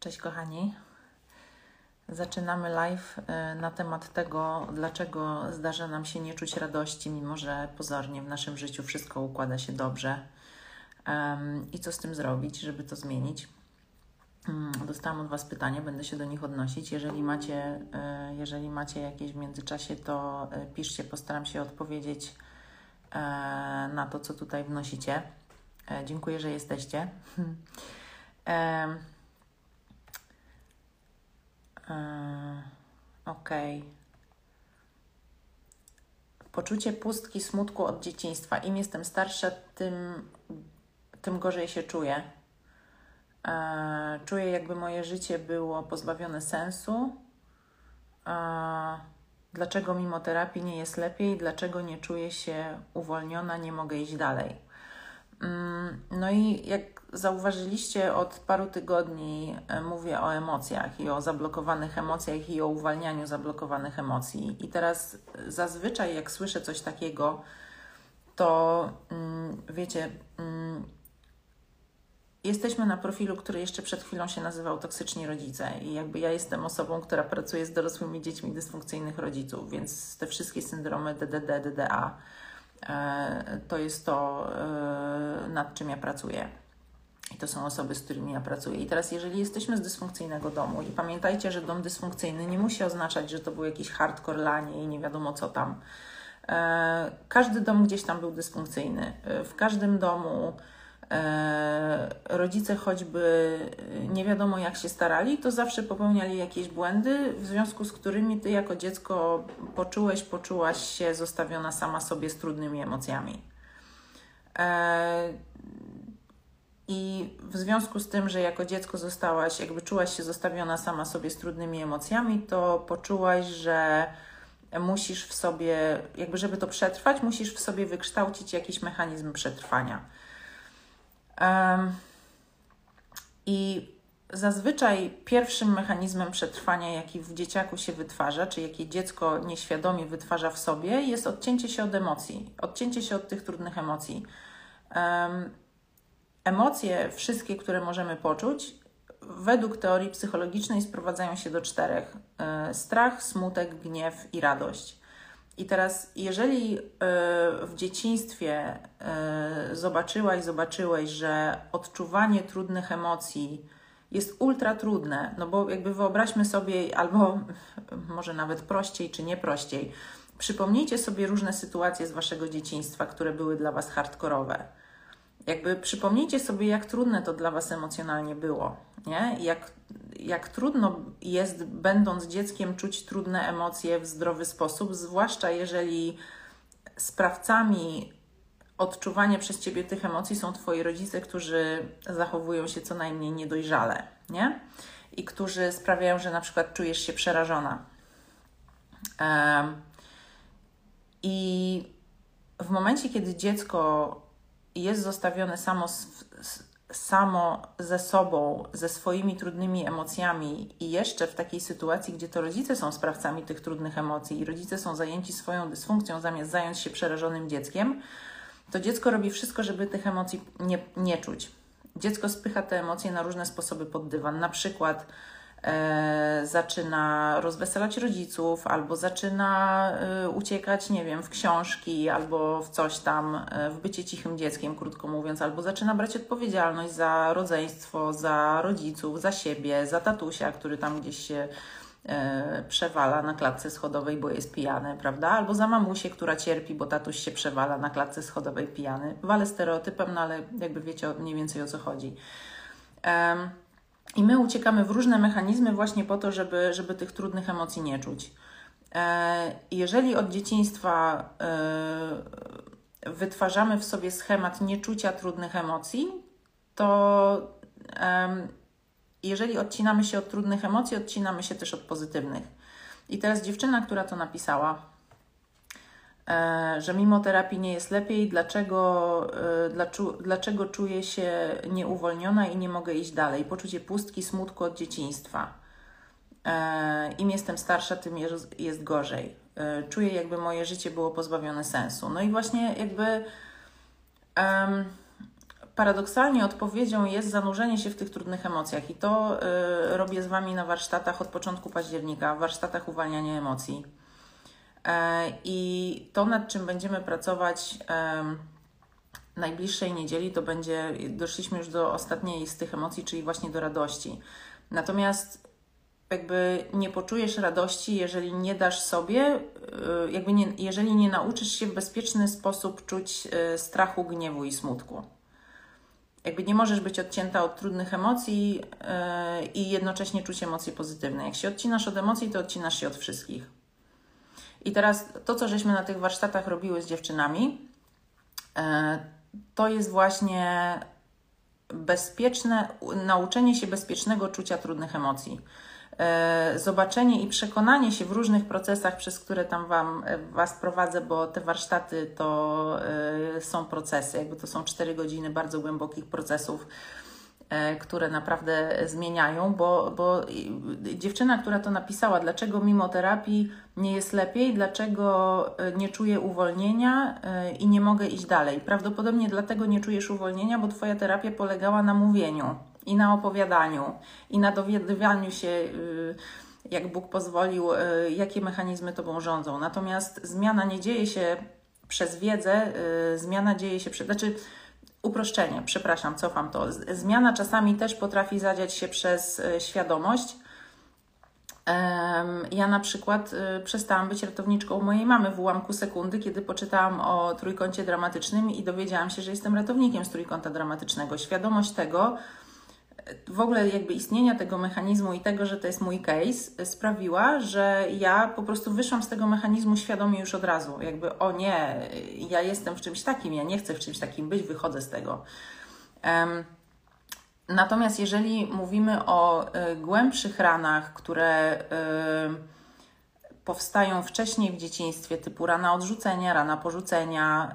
Cześć kochani. Zaczynamy live e, na temat tego, dlaczego zdarza nam się nie czuć radości, mimo że pozornie w naszym życiu wszystko układa się dobrze. I co z tym zrobić, żeby to zmienić? Um, dostałam od Was pytanie, będę się do nich odnosić. Jeżeli macie, e, jeżeli macie jakieś w międzyczasie, to e, piszcie, postaram się odpowiedzieć na to, co tutaj wnosicie. Dziękuję, że jesteście. Yy, okej. Okay. Poczucie pustki, smutku od dzieciństwa. Im jestem starsza, tym, tym gorzej się czuję. Yy, czuję, jakby moje życie było pozbawione sensu. Yy, dlaczego mimo terapii nie jest lepiej? Dlaczego nie czuję się uwolniona? Nie mogę iść dalej. Mm, no i jak zauważyliście, od paru tygodni e, mówię o emocjach i o zablokowanych emocjach i o uwalnianiu zablokowanych emocji. I teraz zazwyczaj, jak słyszę coś takiego, to mm, wiecie, mm, jesteśmy na profilu, który jeszcze przed chwilą się nazywał Toksyczni Rodzice. I jakby ja jestem osobą, która pracuje z dorosłymi dziećmi dysfunkcyjnych rodziców, więc te wszystkie syndromy DDD, DDA E, to jest to, e, nad czym ja pracuję. I to są osoby, z którymi ja pracuję. I teraz, jeżeli jesteśmy z dysfunkcyjnego domu, i pamiętajcie, że dom dysfunkcyjny nie musi oznaczać, że to był jakiś hardcore lanie i nie wiadomo co tam. E, każdy dom gdzieś tam był dysfunkcyjny. W każdym domu E, rodzice choćby nie wiadomo jak się starali, to zawsze popełniali jakieś błędy, w związku z którymi ty jako dziecko poczułeś, poczułaś się zostawiona sama sobie z trudnymi emocjami. I w związku z tym, że jako dziecko zostałaś, jakby czułaś się zostawiona sama sobie z trudnymi emocjami, to poczułaś, że musisz w sobie, jakby żeby to przetrwać, musisz w sobie wykształcić jakiś mechanizm przetrwania. I zazwyczaj pierwszym mechanizmem przetrwania, jaki w dzieciaku się wytwarza, czy jaki dziecko nieświadomie wytwarza w sobie, jest odcięcie się od emocji, odcięcie się od tych trudnych emocji. Emocje, wszystkie, które możemy poczuć, według teorii psychologicznej sprowadzają się do czterech: e, strach, smutek, gniew i radość. I teraz, jeżeli e, w dzieciństwie e, zobaczyłaś, zobaczyłeś, że odczuwanie trudnych emocji jest ultra trudne, no bo jakby wyobraźmy sobie, albo może nawet prościej czy nie prościej, przypomnijcie sobie różne sytuacje z waszego dzieciństwa, które były dla was hardkorowe. Jakby przypomnijcie sobie, jak trudne to dla was emocjonalnie było, nie? Jak jak trudno jest, będąc dzieckiem, czuć trudne emocje w zdrowy sposób, zwłaszcza jeżeli sprawcami odczuwania przez ciebie tych emocji są twoi rodzice, którzy zachowują się co najmniej niedojrzale, nie? I którzy sprawiają, że na przykład czujesz się przerażona. I w momencie, kiedy dziecko jest zostawione samo samo ze sobą, ze swoimi trudnymi emocjami i jeszcze w takiej sytuacji, gdzie to rodzice są sprawcami tych trudnych emocji i rodzice są zajęci swoją dysfunkcją zamiast zająć się przerażonym dzieckiem, to dziecko robi wszystko, żeby tych emocji nie, nie czuć. Dziecko spycha te emocje na różne sposoby pod dywan. Na przykład e, zaczyna rozweselać rodziców, albo zaczyna e, uciekać, nie wiem, w książki, albo w coś tam, e, w bycie cichym dzieckiem, krótko mówiąc, albo zaczyna brać odpowiedzialność za rodzeństwo, za rodziców, za siebie, za tatusia, który tam gdzieś się e, przewala na klatce schodowej, bo jest pijany, prawda? Albo za mamusię, która cierpi, bo tatuś się przewala na klatce schodowej pijany. Walę stereotypem, no ale jakby wiecie mniej więcej o co chodzi. Um, i my uciekamy w różne mechanizmy właśnie po to, żeby, żeby tych trudnych emocji nie czuć. E, jeżeli od dzieciństwa e, wytwarzamy w sobie schemat nieczucia trudnych emocji, to jeżeli odcinamy się od trudnych emocji, odcinamy się też od pozytywnych. I teraz dziewczyna, która to napisała, że mimo terapii nie jest lepiej, dlaczego, e, dlaczego czuję się nieuwolniona i nie mogę iść dalej. Poczucie pustki, smutku od dzieciństwa. E, Im jestem starsza, tym jest gorzej. Czuję, jakby moje życie było pozbawione sensu. No i właśnie jakby paradoksalnie odpowiedzią jest zanurzenie się w tych trudnych emocjach i to robię z Wami na warsztatach od początku października, w warsztatach uwalniania emocji. E, I to, nad czym będziemy pracować najbliższej niedzieli, to będzie, doszliśmy już do ostatniej z tych emocji, czyli właśnie do radości. Natomiast jakby nie poczujesz radości, jeżeli nie dasz sobie, y, jakby nie, jeżeli nie nauczysz się w bezpieczny sposób czuć y, strachu, gniewu i smutku. Jakby nie możesz być odcięta od trudnych emocji i jednocześnie czuć emocje pozytywne. Jak się odcinasz od emocji, to odcinasz się od wszystkich. I teraz to, co żeśmy na tych warsztatach robiły z dziewczynami, to jest właśnie bezpieczne, nauczenie się bezpiecznego czucia trudnych emocji. E, zobaczenie i przekonanie się w różnych procesach, przez które tam wam, e, Was prowadzę, bo te warsztaty to e, są procesy, jakby to są cztery godziny bardzo głębokich procesów, które naprawdę zmieniają, bo, bo dziewczyna, która to napisała, dlaczego mimo terapii nie jest lepiej, dlaczego nie czuję uwolnienia i nie mogę iść dalej. Prawdopodobnie dlatego nie czujesz uwolnienia, bo Twoja terapia polegała na mówieniu i na opowiadaniu, i na dowiadywaniu się, jak Bóg pozwolił, jakie mechanizmy tobą rządzą. Natomiast zmiana nie dzieje się przez wiedzę, zmiana dzieje się przez. Znaczy, uproszczenie, przepraszam, cofam to. Zmiana czasami też potrafi zadziać się przez świadomość. Ja na przykład przestałam być ratowniczką mojej mamy w ułamku sekundy, kiedy poczytałam o trójkącie dramatycznym i dowiedziałam się, że jestem ratownikiem z trójkąta dramatycznego. Świadomość tego w ogóle jakby istnienia tego mechanizmu i tego, że to jest mój case, sprawiła, że ja po prostu wyszłam z tego mechanizmu świadomie już od razu. Jakby, o nie, ja jestem w czymś takim, ja nie chcę w czymś takim być, wychodzę z tego. Um, natomiast jeżeli mówimy o y, głębszych ranach, które y, powstają wcześniej w dzieciństwie, typu rana odrzucenia, rana porzucenia,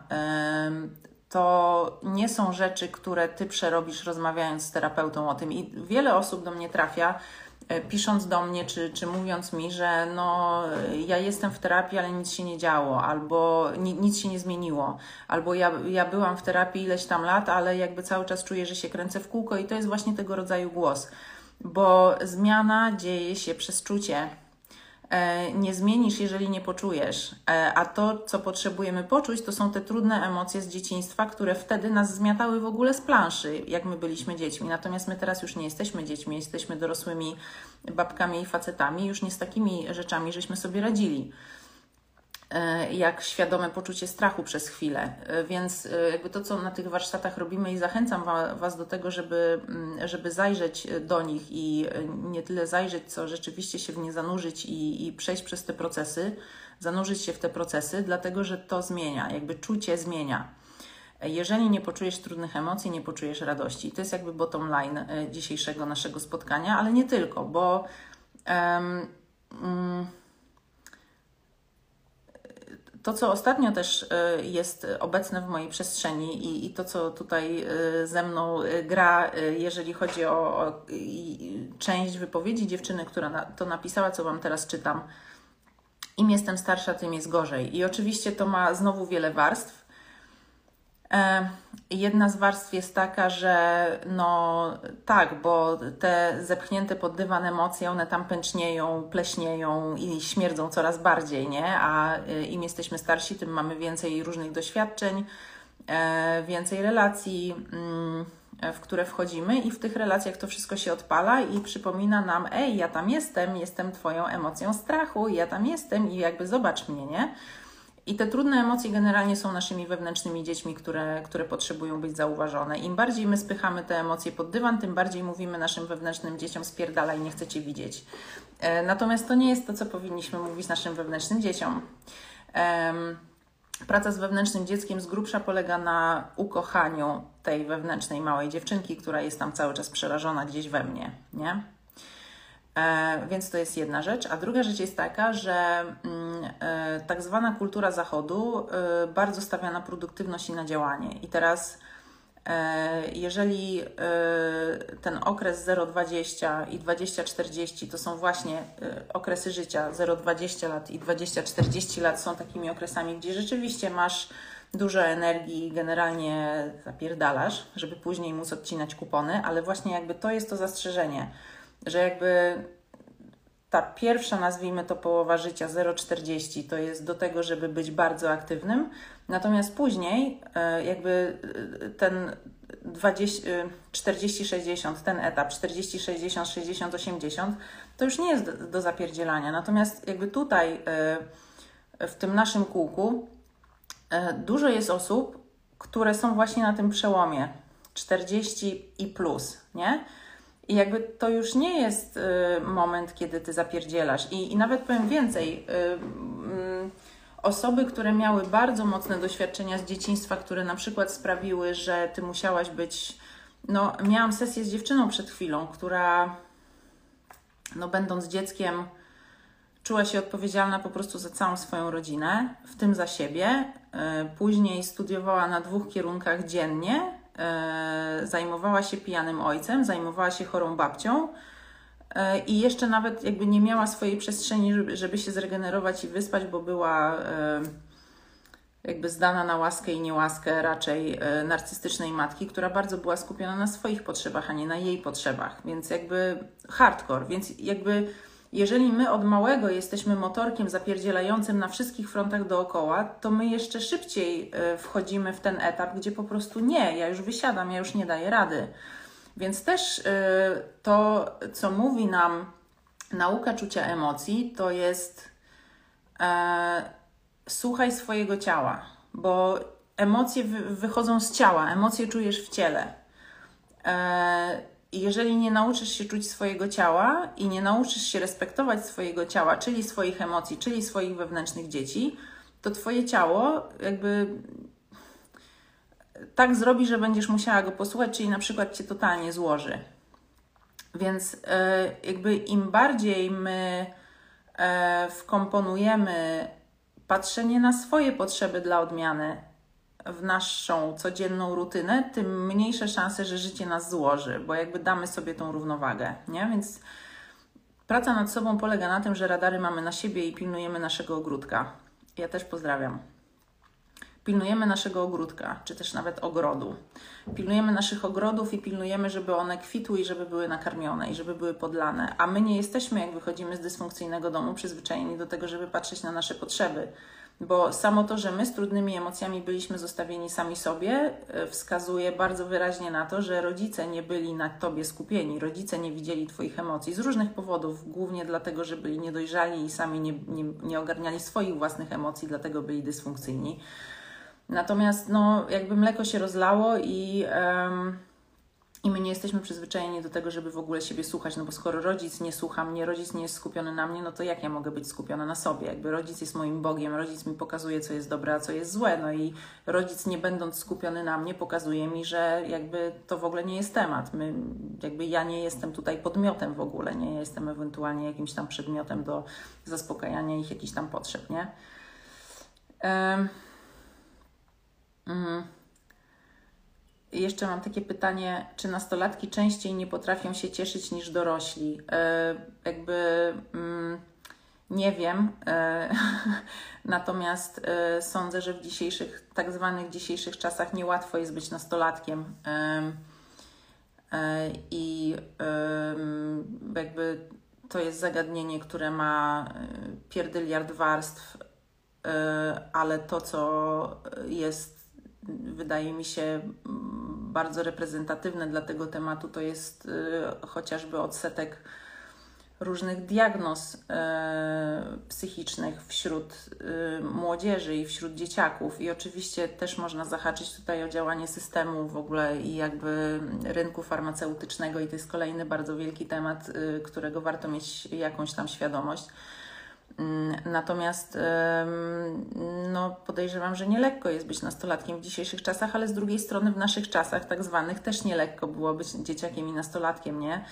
to nie są rzeczy, które ty przerobisz rozmawiając z terapeutą o tym. I wiele osób do mnie trafia, e, pisząc do mnie, czy, czy mówiąc mi, że no, ja jestem w terapii, ale nic się nie działo, albo ni, nic się nie zmieniło, albo ja, ja byłam w terapii ileś tam lat, ale jakby cały czas czuję, że się kręcę w kółko, i to jest właśnie tego rodzaju głos, bo zmiana dzieje się przez czucie nie zmienisz, jeżeli nie poczujesz. E, a to, co potrzebujemy poczuć, to są te trudne emocje z dzieciństwa, które wtedy nas zmiatały w ogóle z planszy, jak my byliśmy dziećmi. Natomiast my teraz już nie jesteśmy dziećmi, jesteśmy dorosłymi babkami i facetami, już nie z takimi rzeczami, żeśmy sobie radzili. E, jak świadome poczucie strachu przez chwilę. E, więc e, jakby to, co na tych warsztatach robimy i zachęcam Was do tego, żeby, mm, żeby zajrzeć do nich i nie tyle zajrzeć, co rzeczywiście się w nie zanurzyć i, i przejść przez te procesy, zanurzyć się w te procesy, dlatego że to zmienia, jakby czucie zmienia. Jeżeli nie poczujesz trudnych emocji, nie poczujesz radości. To jest jakby bottom line dzisiejszego naszego spotkania, ale nie tylko, bo um, to, co ostatnio też e, jest obecne w mojej przestrzeni i, i to, co tutaj e, ze mną e, gra, jeżeli chodzi o, o część wypowiedzi dziewczyny, która na, to napisała, co Wam teraz czytam. Im jestem starsza, tym jest gorzej. I oczywiście to ma znowu wiele warstw. Jedna z warstw jest taka, że no tak, bo te zepchnięte pod dywan emocje, one tam pęcznieją, pleśnieją i śmierdzą coraz bardziej, nie? A e, im jesteśmy starsi, tym mamy więcej różnych doświadczeń, e, więcej relacji, mm, w które wchodzimy i w tych relacjach to wszystko się odpala i przypomina nam, ej, ja tam jestem, jestem Twoją emocją strachu, ja tam jestem i jakby zobacz mnie, nie? I te trudne emocje generalnie są naszymi wewnętrznymi dziećmi, które, które potrzebują być zauważone. Im bardziej my spychamy te emocje pod dywan, tym bardziej mówimy naszym wewnętrznym dzieciom spierdalaj, nie chcecie widzieć. E, natomiast to nie jest to, co powinniśmy mówić naszym wewnętrznym dzieciom. Praca z wewnętrznym dzieckiem z grubsza polega na ukochaniu tej wewnętrznej małej dziewczynki, która jest tam cały czas przerażona gdzieś we mnie, nie? E, więc to jest jedna rzecz. A druga rzecz jest taka, że mm, e, tak zwana kultura zachodu e, bardzo stawia na produktywność i na działanie. I teraz, jeżeli ten okres 0,20 i 20-40 to są właśnie okresy życia, 0,20 lat i 20-40 lat są takimi okresami, gdzie rzeczywiście masz dużo energii, generalnie zapierdalasz, żeby później móc odcinać kupony, ale właśnie jakby to jest to zastrzeżenie, że jakby ta pierwsza, nazwijmy to połowa życia 0,40 to jest do tego, żeby być bardzo aktywnym, natomiast później e, jakby e, ten 40-60, ten etap 40-60, 60-80 to już nie jest do, do zapierdzielania. Natomiast jakby tutaj e, w tym naszym kółku dużo jest osób, które są właśnie na tym przełomie 40 i plus, nie? I jakby to już nie jest y, moment, kiedy ty zapierdzielasz. I, i nawet powiem więcej. Y, y, osoby, które miały bardzo mocne doświadczenia z dzieciństwa, które na przykład sprawiły, że ty musiałaś być. No, miałam sesję z dziewczyną przed chwilą, która, no, będąc dzieckiem, czuła się odpowiedzialna po prostu za całą swoją rodzinę, w tym za siebie. Y, później studiowała na dwóch kierunkach dziennie zajmowała się pijanym ojcem, zajmowała się chorą babcią e, i jeszcze nawet jakby nie miała swojej przestrzeni, żeby, żeby się zregenerować i wyspać, bo była e, jakby zdana na łaskę i niełaskę raczej narcystycznej matki, która bardzo była skupiona na swoich potrzebach, a nie na jej potrzebach. Więc jakby hardcore, więc jakby jeżeli my od małego jesteśmy motorkiem zapierdzielającym na wszystkich frontach dookoła, to my jeszcze szybciej e, wchodzimy w ten etap, gdzie po prostu nie, ja już wysiadam, ja już nie daję rady. Więc też e, to, co mówi nam nauka czucia emocji, to jest e, słuchaj swojego ciała, bo emocje wychodzą z ciała, emocje czujesz w ciele. E, jeżeli nie nauczysz się czuć swojego ciała i nie nauczysz się respektować swojego ciała, czyli swoich emocji, czyli swoich wewnętrznych dzieci, to Twoje ciało jakby tak zrobi, że będziesz musiała go posłuchać, czyli na przykład Cię totalnie złoży. Więc yy, jakby im bardziej my yy, wkomponujemy patrzenie na swoje potrzeby dla odmiany, w naszą codzienną rutynę, tym mniejsze szanse, że życie nas złoży, bo jakby damy sobie tą równowagę, nie? Więc praca nad sobą polega na tym, że radary mamy na siebie i pilnujemy naszego ogródka. Ja też pozdrawiam. Pilnujemy naszego ogródka, czy też nawet ogrodu. Pilnujemy naszych ogrodów i pilnujemy, żeby one kwitły i żeby były nakarmione i żeby były podlane. A my nie jesteśmy, jak wychodzimy z dysfunkcyjnego domu, przyzwyczajeni do tego, żeby patrzeć na nasze potrzeby bo samo to, że my z trudnymi emocjami byliśmy zostawieni sami sobie, e, wskazuje bardzo wyraźnie na to, że rodzice nie byli na tobie skupieni, rodzice nie widzieli Twoich emocji z różnych powodów, głównie dlatego, że byli niedojrzali i sami nie, nie, nie ogarniali swoich własnych emocji, dlatego byli dysfunkcyjni. Natomiast, no, jakby mleko się rozlało i. Um, i my nie jesteśmy przyzwyczajeni do tego, żeby w ogóle siebie słuchać, no bo skoro rodzic nie słucha mnie, rodzic nie jest skupiony na mnie, no to jak ja mogę być skupiona na sobie? Jakby rodzic jest moim Bogiem, rodzic mi pokazuje, co jest dobre, a co jest złe, no i rodzic nie będąc skupiony na mnie, pokazuje mi, że jakby to w ogóle nie jest temat. My, jakby ja nie jestem tutaj podmiotem w ogóle, nie jestem ewentualnie jakimś tam przedmiotem do zaspokajania ich jakichś tam potrzeb, nie? Um, mm. Jeszcze mam takie pytanie, czy nastolatki częściej nie potrafią się cieszyć niż dorośli? E, jakby mm, nie wiem, e, natomiast e, sądzę, że w dzisiejszych, tak zwanych dzisiejszych czasach niełatwo jest być nastolatkiem. E, e, I jakby to jest zagadnienie, które ma e, pierdyliard warstw, ale to, co jest, wydaje mi się, bardzo reprezentatywne dla tego tematu to jest y, chociażby odsetek różnych diagnoz y, psychicznych wśród y, młodzieży i wśród dzieciaków. I oczywiście też można zahaczyć tutaj o działanie systemu w ogóle i jakby rynku farmaceutycznego, i to jest kolejny bardzo wielki temat, którego warto mieć jakąś tam świadomość. Mm, natomiast no, podejrzewam, że nie lekko jest być nastolatkiem w dzisiejszych czasach, ale z drugiej strony w naszych czasach, tak zwanych, też nie lekko było być dzieciakiem i nastolatkiem, nie?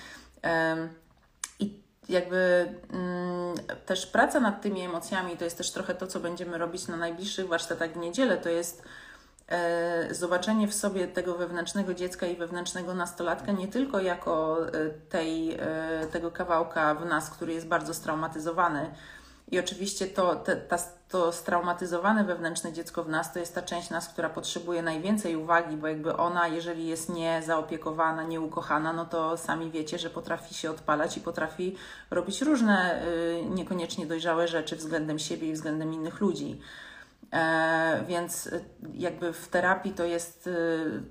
I jakby mm, też praca nad tymi emocjami to jest też trochę to, co będziemy robić na najbliższych warsztatach w niedzielę. To jest e, zobaczenie w sobie tego wewnętrznego dziecka i wewnętrznego nastolatka nie tylko jako e, tej, e, tego kawałka w nas, który jest bardzo straumatyzowany I oczywiście to, te, ta, to straumatyzowane wewnętrzne dziecko w nas to jest ta część nas, która potrzebuje najwięcej uwagi, bo jakby ona, jeżeli jest niezaopiekowana, nieukochana, no to sami wiecie, że potrafi się odpalać i potrafi robić różne y, niekoniecznie dojrzałe rzeczy względem siebie i względem innych ludzi. E, więc y, jakby w terapii to jest, y,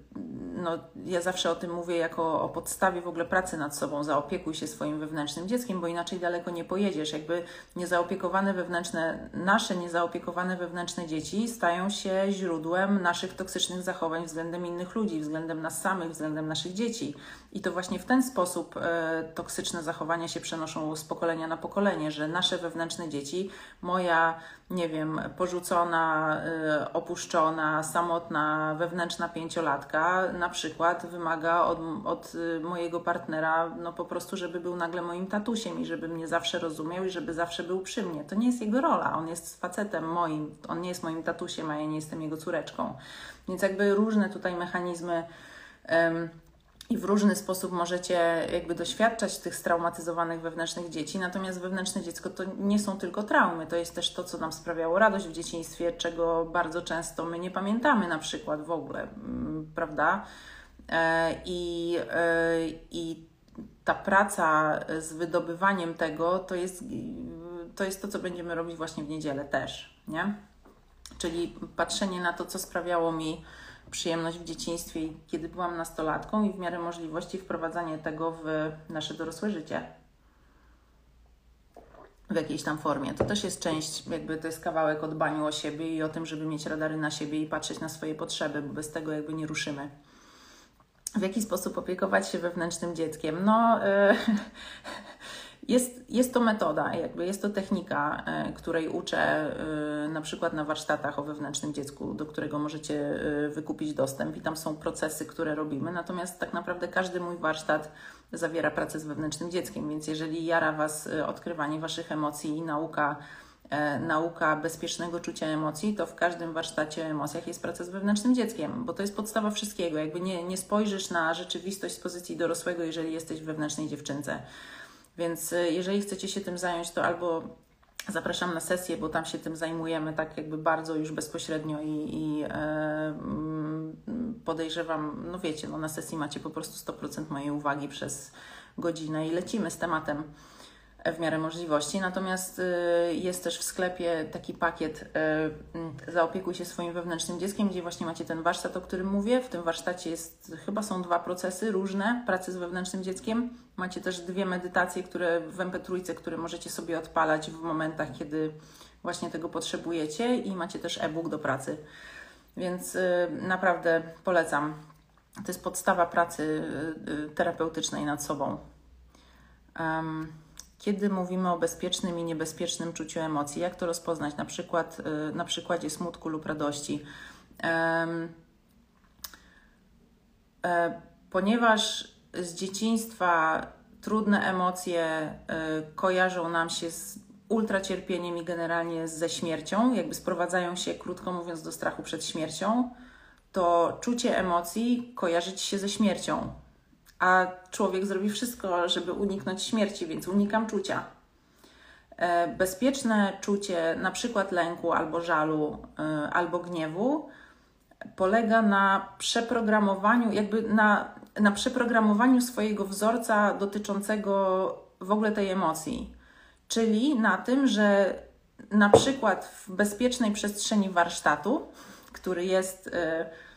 no ja zawsze o tym mówię jako o podstawie w ogóle pracy nad sobą, zaopiekuj się swoim wewnętrznym dzieckiem, bo inaczej daleko nie pojedziesz. Jakby niezaopiekowane wewnętrzne, nasze niezaopiekowane wewnętrzne dzieci stają się źródłem naszych toksycznych zachowań względem innych ludzi, względem nas samych, względem naszych dzieci. I to właśnie w ten sposób e, toksyczne zachowania się przenoszą z pokolenia na pokolenie, że nasze wewnętrzne dzieci, moja, nie wiem, porzucona, e, opuszczona, samotna, wewnętrzna pięciolatka na przykład wymaga od, od e, mojego partnera, no po prostu, żeby był nagle moim tatusiem i żeby mnie zawsze rozumiał i żeby zawsze był przy mnie. To nie jest jego rola, on jest facetem moim, on nie jest moim tatusiem, a ja nie jestem jego córeczką. Więc jakby różne tutaj mechanizmy. I w różny sposób możecie jakby doświadczać tych straumatyzowanych wewnętrznych dzieci. Natomiast wewnętrzne dziecko to nie są tylko traumy, to jest też to, co nam sprawiało radość w dzieciństwie, czego bardzo często my nie pamiętamy na przykład w ogóle, mm, prawda? E, I, e, i ta praca z wydobywaniem tego to jest, to jest to, co będziemy robić właśnie w niedzielę też, nie? Czyli patrzenie na to, co sprawiało mi przyjemność w dzieciństwie, kiedy byłam nastolatką i w miarę możliwości wprowadzanie tego w nasze dorosłe życie. W jakiejś tam formie. To też jest część, jakby to jest kawałek o dbaniu o siebie i o tym, żeby mieć radary na siebie i patrzeć na swoje potrzeby, bo bez tego jakby nie ruszymy. W jaki sposób opiekować się wewnętrznym dzieckiem? No, yy, Jest, jest to metoda, jakby jest to technika, e, której uczę e, na przykład na warsztatach o wewnętrznym dziecku, do którego możecie e, wykupić dostęp i tam są procesy, które robimy. Natomiast tak naprawdę każdy mój warsztat zawiera pracę z wewnętrznym dzieckiem, więc jeżeli jara Was odkrywanie Waszych emocji i nauka, nauka bezpiecznego czucia emocji, to w każdym warsztacie o emocjach jest praca z wewnętrznym dzieckiem, bo to jest podstawa wszystkiego. Jakby nie, nie spojrzysz na rzeczywistość z pozycji dorosłego, jeżeli jesteś w wewnętrznej dziewczynce. Więc y, jeżeli chcecie się tym zająć, to albo zapraszam na sesję, bo tam się tym zajmujemy tak jakby bardzo już bezpośrednio i, i e, podejrzewam, no wiecie, no na sesji macie po prostu 100% mojej uwagi przez godzinę i lecimy z tematem w miarę możliwości. Natomiast y, jest też w sklepie taki pakiet y, Zaopiekuj się swoim wewnętrznym dzieckiem, gdzie właśnie macie ten warsztat, o którym mówię. W tym warsztacie jest, chyba są dwa procesy różne pracy z wewnętrznym dzieckiem. Macie też dwie medytacje, które w MP3, które możecie sobie odpalać w momentach, kiedy właśnie tego potrzebujecie i macie też e-book do pracy. Więc y, naprawdę polecam. To jest podstawa pracy terapeutycznej nad sobą. Um, kiedy mówimy o bezpiecznym i niebezpiecznym czuciu emocji, jak to rozpoznać? Na przykład y, na przykładzie smutku lub radości. E, ponieważ z dzieciństwa trudne emocje y, kojarzą nam się z ultracierpieniem i generalnie ze śmiercią, jakby sprowadzają się, krótko mówiąc, do strachu przed śmiercią, to czucie emocji kojarzy ci się ze śmiercią a człowiek zrobi wszystko, żeby uniknąć śmierci, więc unikam czucia. E, bezpieczne czucie, na przykład lęku albo żalu, e, albo gniewu, polega na przeprogramowaniu, jakby na, na przeprogramowaniu swojego wzorca dotyczącego w ogóle tej emocji. Czyli na tym, że na przykład w bezpiecznej przestrzeni warsztatu, który jest. Yy,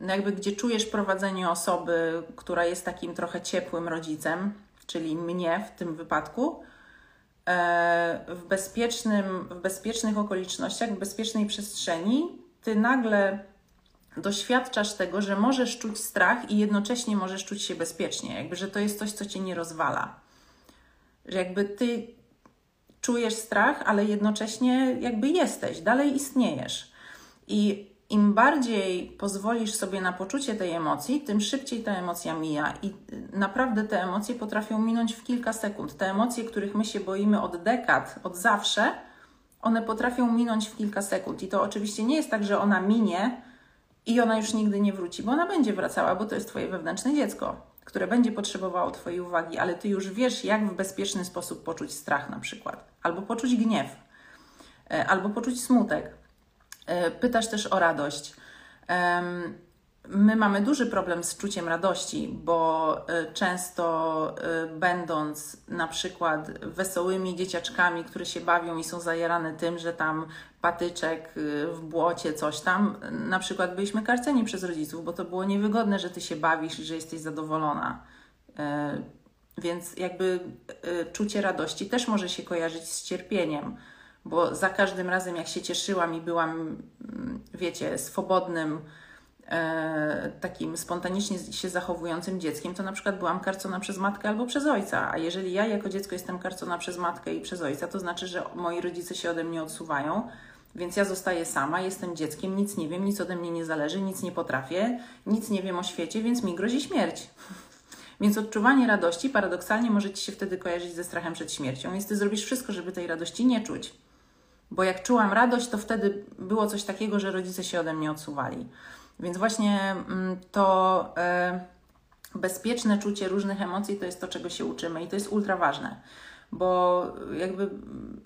no jakby gdzie czujesz prowadzenie osoby, która jest takim trochę ciepłym rodzicem, czyli mnie w tym wypadku, e, w, bezpiecznym, w bezpiecznych okolicznościach, w bezpiecznej przestrzeni, ty nagle doświadczasz tego, że możesz czuć strach i jednocześnie możesz czuć się bezpiecznie, jakby, że to jest coś, co cię nie rozwala. Że jakby ty czujesz strach, ale jednocześnie jakby jesteś, dalej istniejesz. I im bardziej pozwolisz sobie na poczucie tej emocji, tym szybciej ta emocja mija i naprawdę te emocje potrafią minąć w kilka sekund. Te emocje, których my się boimy od dekad, od zawsze, one potrafią minąć w kilka sekund. I to oczywiście nie jest tak, że ona minie i ona już nigdy nie wróci, bo ona będzie wracała, bo to jest Twoje wewnętrzne dziecko, które będzie potrzebowało Twojej uwagi, ale Ty już wiesz, jak w bezpieczny sposób poczuć strach na przykład, albo poczuć gniew, e, albo poczuć smutek. E, pytasz też o radość. My mamy duży problem z czuciem radości, bo e, często będąc na przykład wesołymi dzieciaczkami, które się bawią i są zajarane tym, że tam patyczek w błocie, coś tam, na przykład byliśmy karceni przez rodziców, bo to było niewygodne, że ty się bawisz i że jesteś zadowolona. Więc jakby czucie radości też może się kojarzyć z cierpieniem bo za każdym razem, jak się cieszyłam i byłam, mm, wiecie, swobodnym, e, takim spontanicznie się zachowującym dzieckiem, to na przykład byłam karcona przez matkę albo przez ojca. A jeżeli ja jako dziecko jestem karcona przez matkę i przez ojca, to znaczy, że moi rodzice się ode mnie odsuwają. Więc ja zostaję sama, jestem dzieckiem, nic nie wiem, nic ode mnie nie zależy, nic nie potrafię, nic nie wiem o świecie, więc mi grozi śmierć. Więc odczuwanie radości paradoksalnie może ci się wtedy kojarzyć ze strachem przed śmiercią, więc ty zrobisz wszystko, żeby tej radości nie czuć. Bo jak czułam radość, to wtedy było coś takiego, że rodzice się ode mnie odsuwali. Więc właśnie mm, to e, bezpieczne czucie różnych emocji to jest to, czego się uczymy i to jest ultra ważne, bo jakby mm,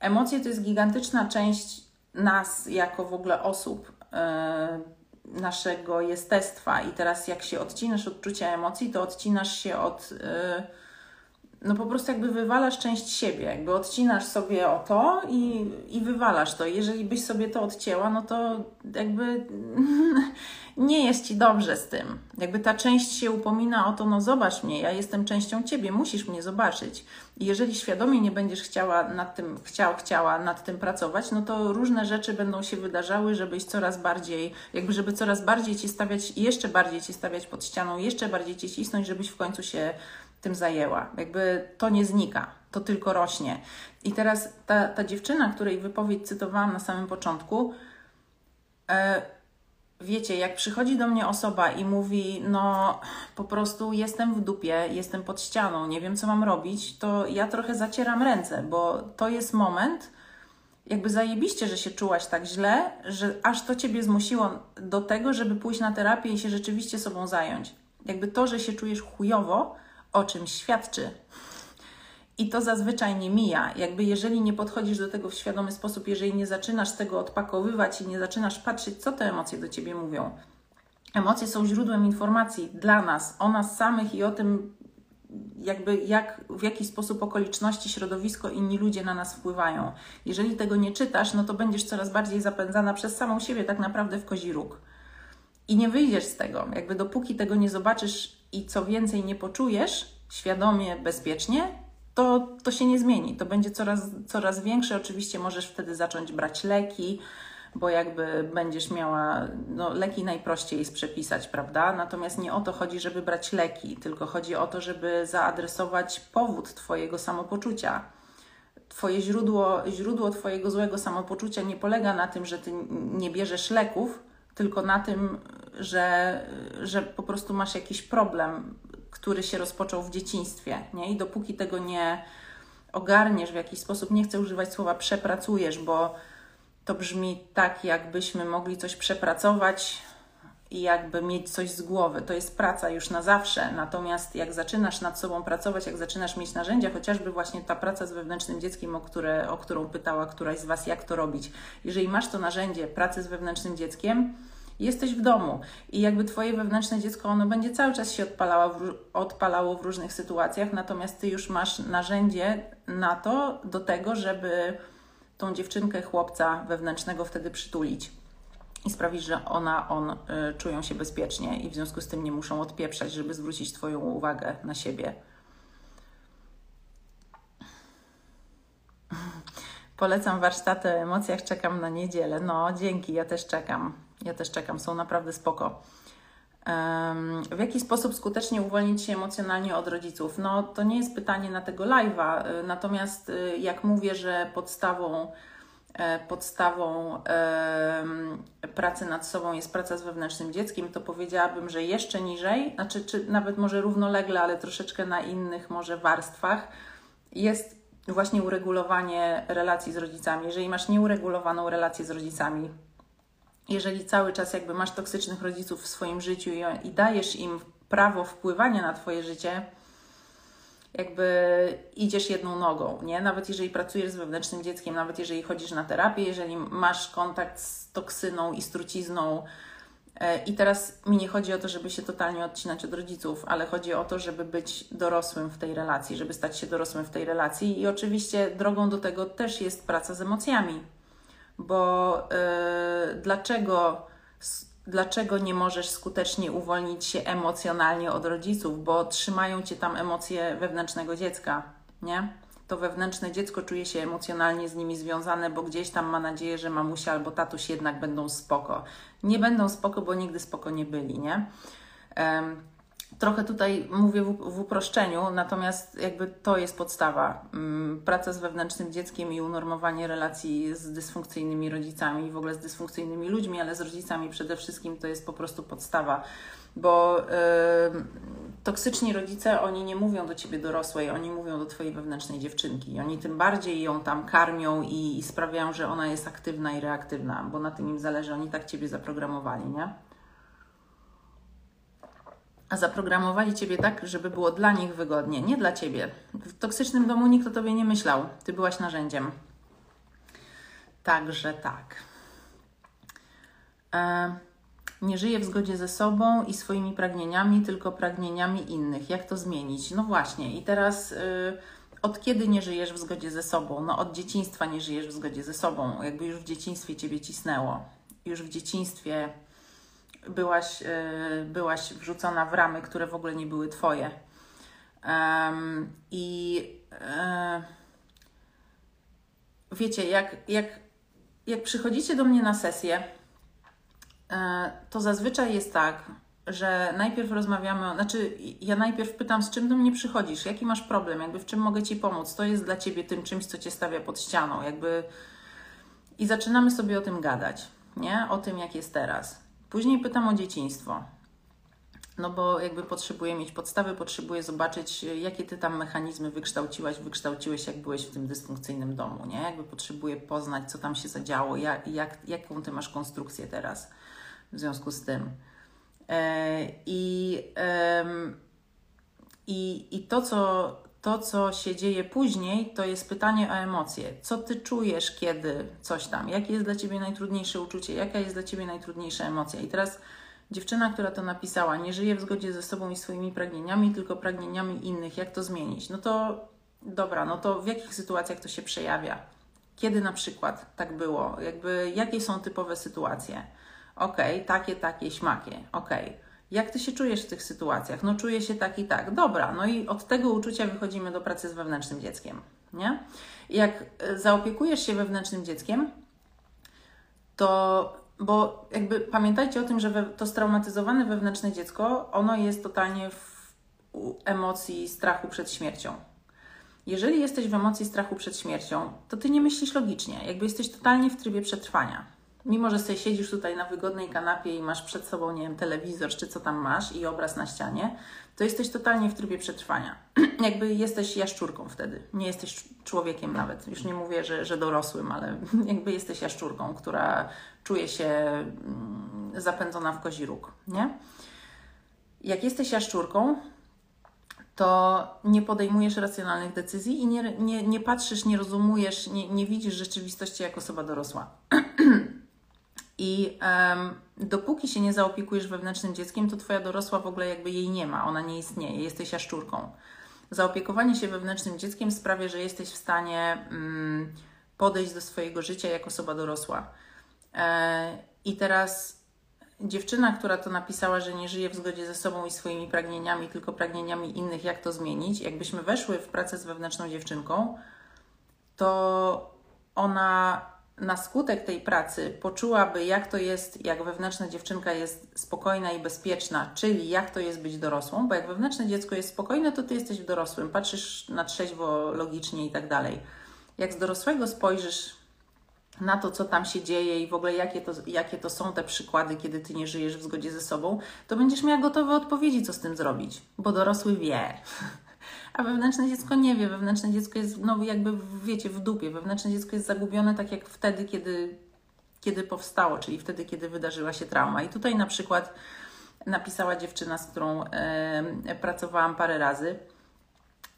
emocje to jest gigantyczna część nas jako w ogóle osób, e, naszego jestestwa. I teraz, jak się odcinasz od czucia emocji, to odcinasz się od. No po prostu jakby wywalasz część siebie, jakby odcinasz sobie o to i, i wywalasz to. Jeżeli byś sobie to odcięła, no to jakby nie jest ci dobrze z tym. Jakby ta część się upomina o to, no zobacz mnie, ja jestem częścią ciebie, musisz mnie zobaczyć. I jeżeli świadomie nie będziesz chciała nad tym, chciał, chciała nad tym pracować, no to różne rzeczy będą się wydarzały, żebyś coraz bardziej, jakby żeby coraz bardziej ci stawiać, jeszcze bardziej ci stawiać pod ścianą, jeszcze bardziej ci cisnąć, żebyś w końcu się tym zajęła. Jakby to nie znika, to tylko rośnie. I teraz ta, ta dziewczyna, której wypowiedź cytowałam na samym początku, e, wiecie, jak przychodzi do mnie osoba i mówi, no po prostu jestem w dupie, jestem pod ścianą, nie wiem co mam robić, to ja trochę zacieram ręce, bo to jest moment, jakby zajebiście, że się czułaś tak źle, że aż to ciebie zmusiło do tego, żeby pójść na terapię i się rzeczywiście sobą zająć. Jakby to, że się czujesz chujowo, o czym świadczy. I to zazwyczaj nie mija. Jakby jeżeli nie podchodzisz do tego w świadomy sposób, jeżeli nie zaczynasz tego odpakowywać i nie zaczynasz patrzeć, co te emocje do ciebie mówią. Emocje są źródłem informacji dla nas, o nas samych i o tym, jakby jak, w jaki sposób okoliczności, środowisko, inni ludzie na nas wpływają. Jeżeli tego nie czytasz, no to będziesz coraz bardziej zapędzana przez samą siebie tak naprawdę w kozi róg. I nie wyjdziesz z tego. Jakby dopóki tego nie zobaczysz i co więcej nie poczujesz świadomie, bezpiecznie, to, to się nie zmieni. To będzie coraz, coraz większe. Oczywiście możesz wtedy zacząć brać leki, bo jakby będziesz miała, no leki najprościej przepisać, prawda? Natomiast nie o to chodzi, żeby brać leki, tylko chodzi o to, żeby zaadresować powód Twojego samopoczucia. Twoje źródło, źródło Twojego złego samopoczucia nie polega na tym, że Ty nie bierzesz leków, tylko na tym, że, że po prostu masz jakiś problem, który się rozpoczął w dzieciństwie, nie? I dopóki tego nie ogarniesz w jakiś sposób, nie chcę używać słowa przepracujesz, bo to brzmi tak, jakbyśmy mogli coś przepracować i jakby mieć coś z głowy. To jest praca już na zawsze. Natomiast jak zaczynasz nad sobą pracować, jak zaczynasz mieć narzędzia, chociażby właśnie ta praca z wewnętrznym dzieckiem, o, które, o którą pytała któraś z Was, jak to robić. Jeżeli masz to narzędzie pracy z wewnętrznym dzieckiem, jesteś w domu i jakby Twoje wewnętrzne dziecko, ono będzie cały czas się odpalało w, odpalało w różnych sytuacjach, natomiast Ty już masz narzędzie na to, do tego, żeby tą dziewczynkę, chłopca wewnętrznego wtedy przytulić i sprawić, że ona, on y, czują się bezpiecznie i w związku z tym nie muszą odpieprzać, żeby zwrócić Twoją uwagę na siebie. Polecam warsztaty o emocjach, czekam na niedzielę. No, dzięki, ja też czekam. Ja też czekam, są naprawdę spoko. W jaki sposób skutecznie uwolnić się emocjonalnie od rodziców? No, to nie jest pytanie na tego live'a, y, natomiast y, jak mówię, że podstawą, e, podstawą pracy nad sobą jest praca z wewnętrznym dzieckiem, to powiedziałabym, że jeszcze niżej, znaczy czy nawet może równolegle, ale troszeczkę na innych może warstwach, jest właśnie uregulowanie relacji z rodzicami. Jeżeli masz nieuregulowaną relację z rodzicami, jeżeli cały czas jakby masz toksycznych rodziców w swoim życiu i, i dajesz im prawo wpływania na Twoje życie, jakby idziesz jedną nogą, nie? Nawet jeżeli pracujesz z wewnętrznym dzieckiem, nawet jeżeli chodzisz na terapię, jeżeli masz kontakt z toksyną i z trucizną, e, i teraz mi nie chodzi o to, żeby się totalnie odcinać od rodziców, ale chodzi o to, żeby być dorosłym w tej relacji, żeby stać się dorosłym w tej relacji. I oczywiście drogą do tego też jest praca z emocjami. Bo yy, dlaczego dlaczego nie możesz skutecznie uwolnić się emocjonalnie od rodziców, bo trzymają cię tam emocje wewnętrznego dziecka, nie? To wewnętrzne dziecko czuje się emocjonalnie z nimi związane, bo gdzieś tam ma nadzieję, że mamusia albo tatuś jednak będą spoko. Nie będą spoko, bo nigdy spoko nie byli, nie? Trochę tutaj mówię w, w, uproszczeniu, natomiast jakby to jest podstawa. Mm, praca z wewnętrznym dzieckiem i unormowanie relacji z dysfunkcyjnymi rodzicami, w ogóle z dysfunkcyjnymi ludźmi, ale z rodzicami przede wszystkim to jest po prostu podstawa. Bo toksyczni rodzice, oni nie mówią do ciebie dorosłej, oni mówią do twojej wewnętrznej dziewczynki. Oni tym bardziej ją tam karmią i, i sprawiają, że ona jest aktywna i reaktywna, bo na tym im zależy. Oni tak ciebie zaprogramowali, nie? A zaprogramowali ciebie tak, żeby było dla nich wygodnie, nie dla ciebie. W toksycznym domu nikt o tobie nie myślał, ty byłaś narzędziem. Także tak. E, nie żyję w zgodzie ze sobą i swoimi pragnieniami, tylko pragnieniami innych. Jak to zmienić? No właśnie, i teraz. Y, od kiedy nie żyjesz w zgodzie ze sobą? No od dzieciństwa nie żyjesz w zgodzie ze sobą. Jakby już w dzieciństwie ciebie cisnęło. Już w dzieciństwie byłaś, e, byłaś wrzucona w ramy, które w ogóle nie były twoje. Um, I e, wiecie, jak, jak, jak przychodzicie do mnie na sesję, e, to zazwyczaj jest tak, że najpierw rozmawiamy, znaczy ja najpierw pytam, z czym do mnie przychodzisz, jaki masz problem, jakby w czym mogę Ci pomóc, to jest dla Ciebie tym czymś, co Cię stawia pod ścianą, jakby i zaczynamy sobie o tym gadać, nie? O tym, jak jest teraz. Później pytam o dzieciństwo. No bo jakby potrzebuję mieć podstawy, potrzebuję zobaczyć, jakie ty tam mechanizmy wykształciłaś, wykształciłeś, jak byłeś w tym dysfunkcyjnym domu, nie? Jakby potrzebuję poznać, co tam się zadziało, jak, jak, jaką ty masz konstrukcję teraz w związku z tym. E, I, i, i to, co, to, co się dzieje później, to jest pytanie o emocje. Co ty czujesz, kiedy coś tam? Jakie jest dla ciebie najtrudniejsze uczucie? Jaka jest dla ciebie najtrudniejsza emocja? I teraz dziewczyna, która to napisała, nie żyje w zgodzie ze sobą i swoimi pragnieniami, tylko pragnieniami innych. Jak to zmienić? No to dobra, no to w jakich sytuacjach to się przejawia? Kiedy na przykład tak było? Jakby jakie są typowe sytuacje? Okej, okay, takie, takie, śmakie. Okej. Okay jak ty się czujesz w tych sytuacjach? No czuję się tak i tak. Dobra, no i od tego uczucia wychodzimy do pracy z wewnętrznym dzieckiem, nie? Jak e, zaopiekujesz się wewnętrznym dzieckiem, to, bo jakby pamiętajcie o tym, że to straumatyzowane wewnętrzne dziecko, ono jest totalnie w emocji strachu przed śmiercią. Jeżeli jesteś w emocji strachu przed śmiercią, to ty nie myślisz logicznie, jakby jesteś totalnie w trybie przetrwania mimo że sobie siedzisz tutaj na wygodnej kanapie i masz przed sobą, nie wiem, telewizor czy co tam masz i obraz na ścianie, to jesteś totalnie w trybie przetrwania. Jakby jesteś jaszczurką wtedy, nie jesteś człowiekiem nawet. Już nie mówię, że, że dorosłym, ale jakby jesteś jaszczurką, która czuje się mm, zapędzona w kozi róg, nie? Jak jesteś jaszczurką, to nie podejmujesz racjonalnych decyzji i nie, nie, nie patrzysz, nie rozumujesz, nie, nie widzisz rzeczywistości jako osoba dorosła. I um, dopóki się nie zaopiekujesz wewnętrznym dzieckiem, to twoja dorosła w ogóle jakby jej nie ma, ona nie istnieje, jesteś jaszczurką. Zaopiekowanie się wewnętrznym dzieckiem sprawia, że jesteś w stanie um, podejść do swojego życia jako osoba dorosła. E, I teraz dziewczyna, która to napisała, że nie żyje w zgodzie ze sobą i swoimi pragnieniami, tylko pragnieniami innych, jak to zmienić, jakbyśmy weszły w pracę z wewnętrzną dziewczynką, to ona na skutek tej pracy poczułaby, jak to jest, jak wewnętrzna dziewczynka jest spokojna i bezpieczna, czyli jak to jest być dorosłą, bo jak wewnętrzne dziecko jest spokojne, to ty jesteś dorosłym, patrzysz na trzeźwo, logicznie i tak dalej. Jak z dorosłego spojrzysz na to, co tam się dzieje i w ogóle jakie to, jakie to są te przykłady, kiedy ty nie żyjesz w zgodzie ze sobą, to będziesz miała gotowe odpowiedzi, co z tym zrobić, bo dorosły wie. a wewnętrzne dziecko nie wie. Wewnętrzne dziecko jest, no jakby, wiecie, w dupie. Wewnętrzne dziecko jest zagubione tak jak wtedy, kiedy, kiedy powstało, czyli wtedy, kiedy wydarzyła się trauma. I tutaj na przykład napisała dziewczyna, z którą e, pracowałam parę razy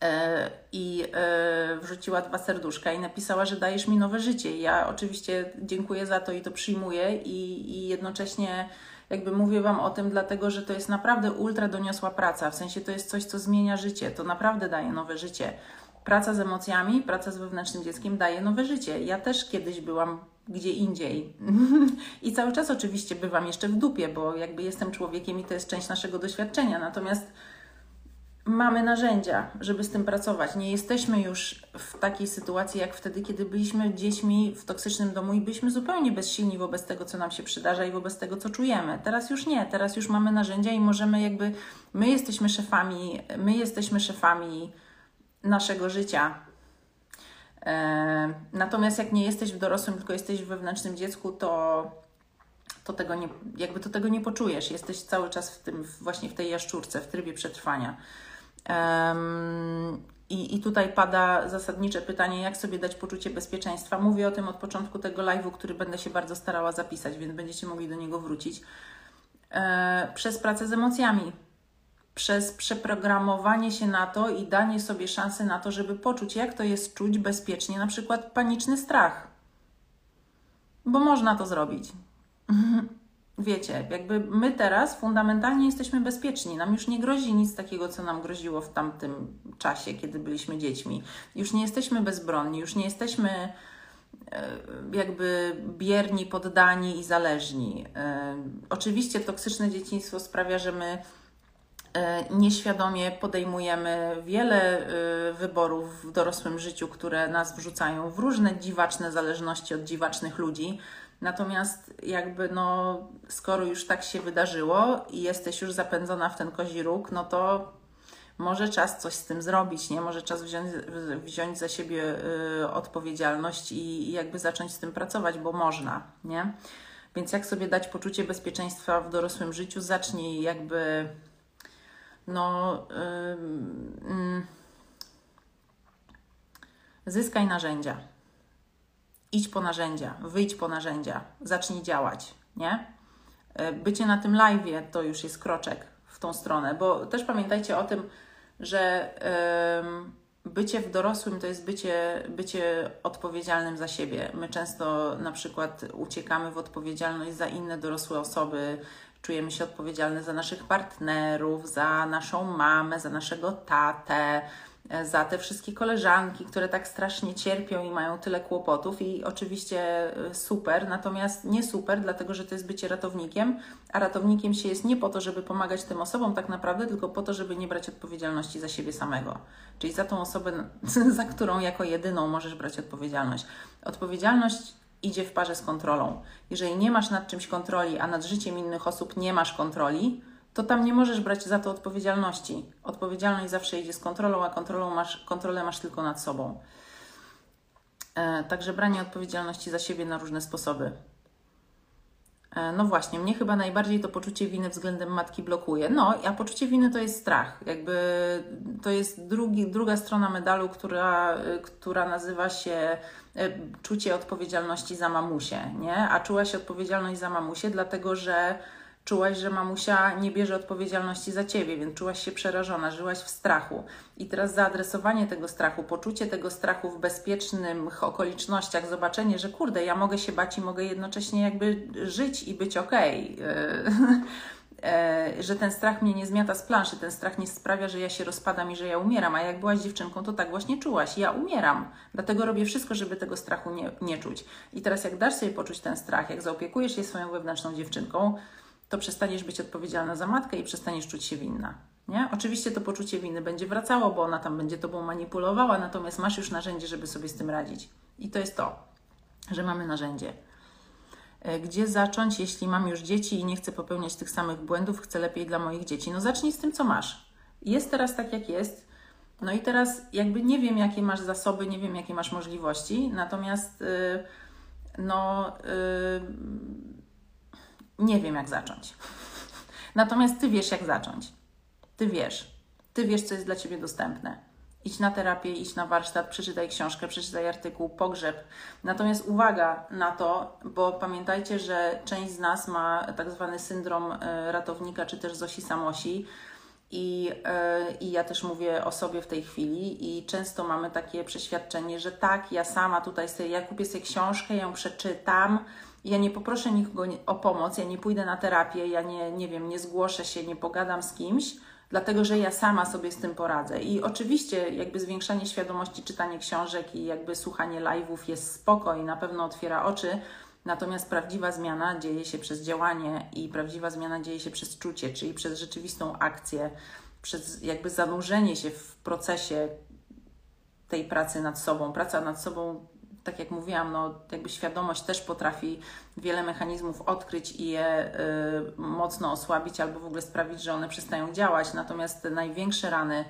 e, i e, wrzuciła dwa serduszka i napisała, że dajesz mi nowe życie. Ja oczywiście dziękuję za to i to przyjmuję i, i jednocześnie jakby mówię Wam o tym, dlatego że to jest naprawdę ultra doniosła praca, w sensie to jest coś, co zmienia życie, to naprawdę daje nowe życie. Praca z emocjami, praca z wewnętrznym dzieckiem daje nowe życie. Ja też kiedyś byłam gdzie indziej. I cały czas oczywiście bywam jeszcze w dupie, bo jakby jestem człowiekiem i to jest część naszego doświadczenia. Natomiast mamy narzędzia, żeby z tym pracować. Nie jesteśmy już w takiej sytuacji jak wtedy, kiedy byliśmy dziećmi w toksycznym domu i byliśmy zupełnie bezsilni wobec tego, co nam się przydarza i wobec tego, co czujemy. Teraz już nie, teraz już mamy narzędzia i możemy jakby, my jesteśmy szefami, my jesteśmy szefami naszego życia. E, natomiast jak nie jesteś w dorosłym, tylko jesteś w wewnętrznym dziecku, to, to tego nie, jakby to tego nie poczujesz. Jesteś cały czas w tym, właśnie w tej jaszczurce, w trybie przetrwania. I, I tutaj pada zasadnicze pytanie, jak sobie dać poczucie bezpieczeństwa. Mówię o tym od początku tego live'u, który będę się bardzo starała zapisać, więc będziecie mogli do niego wrócić. E, przez pracę z emocjami, przez przeprogramowanie się na to i danie sobie szansy na to, żeby poczuć, jak to jest czuć bezpiecznie, na przykład paniczny strach. Bo można to zrobić. Wiecie, jakby my teraz fundamentalnie jesteśmy bezpieczni. Nam już nie grozi nic takiego, co nam groziło w tamtym czasie, kiedy byliśmy dziećmi. Już nie jesteśmy bezbronni, już nie jesteśmy e, jakby bierni, poddani i zależni. E, oczywiście toksyczne dzieciństwo sprawia, że my e, nieświadomie podejmujemy wiele wyborów w dorosłym życiu, które nas wrzucają w różne dziwaczne zależności od dziwacznych ludzi. Natomiast jakby no, skoro już tak się wydarzyło i jesteś już zapędzona w ten kozi róg, no to może czas coś z tym zrobić, nie? Może czas wziąć, wziąć za siebie y, odpowiedzialność i, i jakby zacząć z tym pracować, bo można, nie? Więc jak sobie dać poczucie bezpieczeństwa w dorosłym życiu? Zacznij jakby no y, y, zyskaj narzędzia idź po narzędzia, wyjdź po narzędzia, zacznij działać, nie? E, bycie na tym live to już jest kroczek w tą stronę, bo też pamiętajcie o tym, że bycie w dorosłym to jest bycie, bycie odpowiedzialnym za siebie. My często na przykład uciekamy w odpowiedzialność za inne dorosłe osoby, czujemy się odpowiedzialne za naszych partnerów, za naszą mamę, za naszego tatę, za te wszystkie koleżanki, które tak strasznie cierpią i mają tyle kłopotów. I oczywiście e, super, natomiast nie super, dlatego że to jest bycie ratownikiem, a ratownikiem się jest nie po to, żeby pomagać tym osobom tak naprawdę, tylko po to, żeby nie brać odpowiedzialności za siebie samego. Czyli za tą osobę, za którą jako jedyną możesz brać odpowiedzialność. Odpowiedzialność idzie w parze z kontrolą. Jeżeli nie masz nad czymś kontroli, a nad życiem innych osób nie masz kontroli, to tam nie możesz brać za to odpowiedzialności. Odpowiedzialność zawsze idzie z kontrolą, a kontrolą masz, kontrolę masz tylko nad sobą. E, także branie odpowiedzialności za siebie na różne sposoby. E, no właśnie, mnie chyba najbardziej to poczucie winy względem matki blokuje. No, a poczucie winy to jest strach. Jakby to jest drugi, druga strona medalu, która, która nazywa się e, czucie odpowiedzialności za mamusię, nie? A czułaś odpowiedzialność za mamusię, dlatego że Czułaś, że mamusia nie bierze odpowiedzialności za ciebie, więc czułaś się przerażona, żyłaś w strachu. I teraz zaadresowanie tego strachu, poczucie tego strachu w bezpiecznych okolicznościach, zobaczenie, że kurde, ja mogę się bać i mogę jednocześnie jakby żyć i być okej. Okay. E, że ten strach mnie nie zmiata z planszy, ten strach nie sprawia, że ja się rozpadam i że ja umieram. A jak byłaś dziewczynką, to tak właśnie czułaś. Ja umieram, dlatego robię wszystko, żeby tego strachu nie, nie czuć. I teraz, jak dasz sobie poczuć ten strach, jak zaopiekujesz się swoją wewnętrzną dziewczynką, to przestaniesz być odpowiedzialna za matkę i przestaniesz czuć się winna. Nie? Oczywiście to poczucie winy będzie wracało, bo ona tam będzie tobą manipulowała, natomiast masz już narzędzie, żeby sobie z tym radzić. I to jest to, że mamy narzędzie. E, gdzie zacząć, jeśli mam już dzieci i nie chcę popełniać tych samych błędów, chcę lepiej dla moich dzieci? No zacznij z tym, co masz. Jest teraz tak, jak jest. No i teraz jakby nie wiem, jakie masz zasoby, nie wiem, jakie masz możliwości, natomiast yy, no. Yy, nie wiem, jak zacząć. Natomiast ty wiesz, jak zacząć. Ty wiesz. Ty wiesz, co jest dla ciebie dostępne. Idź na terapię, idź na warsztat, przeczytaj książkę, przeczytaj artykuł, pogrzeb. Natomiast uwaga na to, bo pamiętajcie, że część z nas ma tak zwany syndrom e, ratownika, czy też Zosi Samosi. I, yy, I ja też mówię o sobie w tej chwili, i często mamy takie przeświadczenie, że tak, ja sama tutaj sobie, ja kupię sobie książkę, ją przeczytam, ja nie poproszę nikogo o pomoc, ja nie pójdę na terapię, ja nie, nie wiem, nie zgłoszę się, nie pogadam z kimś, dlatego że ja sama sobie z tym poradzę. I oczywiście jakby zwiększanie świadomości, czytanie książek i jakby słuchanie live'ów jest spoko i na pewno otwiera oczy, natomiast prawdziwa zmiana dzieje się przez działanie i prawdziwa zmiana dzieje się przez czucie, czyli przez rzeczywistą akcję, przez jakby zanurzenie się w procesie tej pracy nad sobą. Praca nad sobą tak jak mówiłam, no, jakby świadomość też potrafi wiele mechanizmów odkryć i je y, mocno osłabić albo w ogóle sprawić, że one przestają działać. Natomiast te największe rany,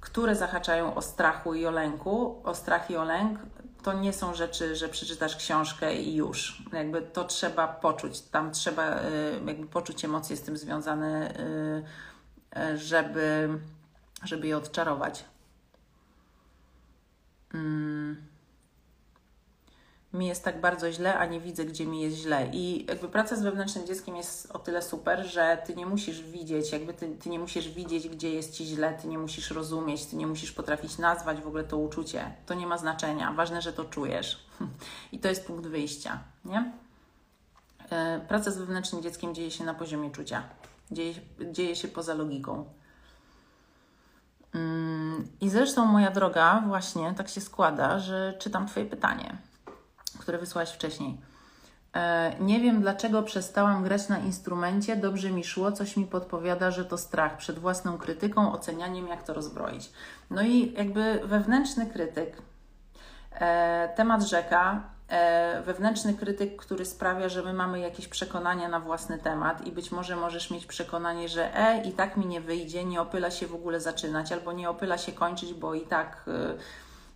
które zahaczają o strachu i o lęku, o strach i o lęk, to nie są rzeczy, że przeczytasz książkę i już. Jakby to trzeba poczuć. Tam trzeba y, jakby poczuć emocje z tym związane, y, y żeby, żeby je odczarować. Mm mi jest tak bardzo źle, a nie widzę, gdzie mi jest źle. I jakby praca z wewnętrznym dzieckiem jest o tyle super, że ty nie musisz widzieć, jakby ty, ty nie musisz widzieć, gdzie jest ci źle, ty nie musisz rozumieć, ty nie musisz potrafić nazwać w ogóle to uczucie. To nie ma znaczenia. Ważne, że to czujesz. I to jest punkt wyjścia, nie? E, praca z wewnętrznym dzieckiem dzieje się na poziomie czucia. Dzieje, dzieje się poza logiką. Mm, I zresztą, moja droga, właśnie tak się składa, że czytam Twoje pytanie które wysłałaś wcześniej. E, nie wiem, dlaczego przestałam grać na instrumencie, dobrze mi szło, coś mi podpowiada, że to strach przed własną krytyką, ocenianiem, jak to rozbroić. No i jakby wewnętrzny krytyk, e, temat rzeka, e, wewnętrzny krytyk, który sprawia, że my mamy jakieś przekonania na własny temat i być może możesz mieć przekonanie, że e, i tak mi nie wyjdzie, nie opyla się w ogóle zaczynać, albo nie opyla się kończyć, bo i tak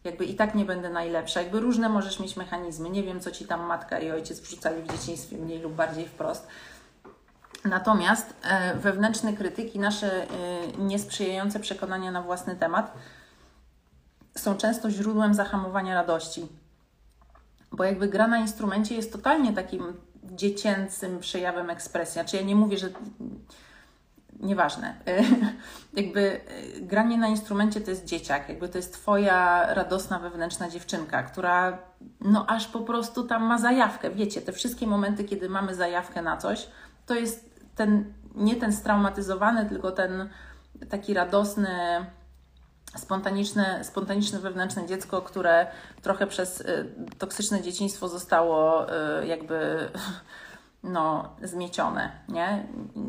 jakby i tak nie będę najlepsza. Jakby różne możesz mieć mechanizmy. Nie wiem, co ci tam matka i ojciec wrzucali w dzieciństwie, mniej lub bardziej wprost. Natomiast e, wewnętrzne krytyki, nasze e, niesprzyjające przekonania na własny temat są często źródłem zahamowania radości. Bo jakby gra na instrumencie jest totalnie takim dziecięcym przejawem ekspresji. Czy znaczy, ja nie mówię, że nieważne. jakby e, granie na instrumencie to jest dzieciak, jakby to jest Twoja radosna wewnętrzna dziewczynka, która no aż po prostu tam ma zajawkę. Wiecie, te wszystkie momenty, kiedy mamy zajawkę na coś, to jest ten, nie ten straumatyzowany, tylko ten taki radosny, spontaniczne, spontaniczne wewnętrzne dziecko, które trochę przez y, toksyczne dzieciństwo zostało jakby no, zmiecione, nie?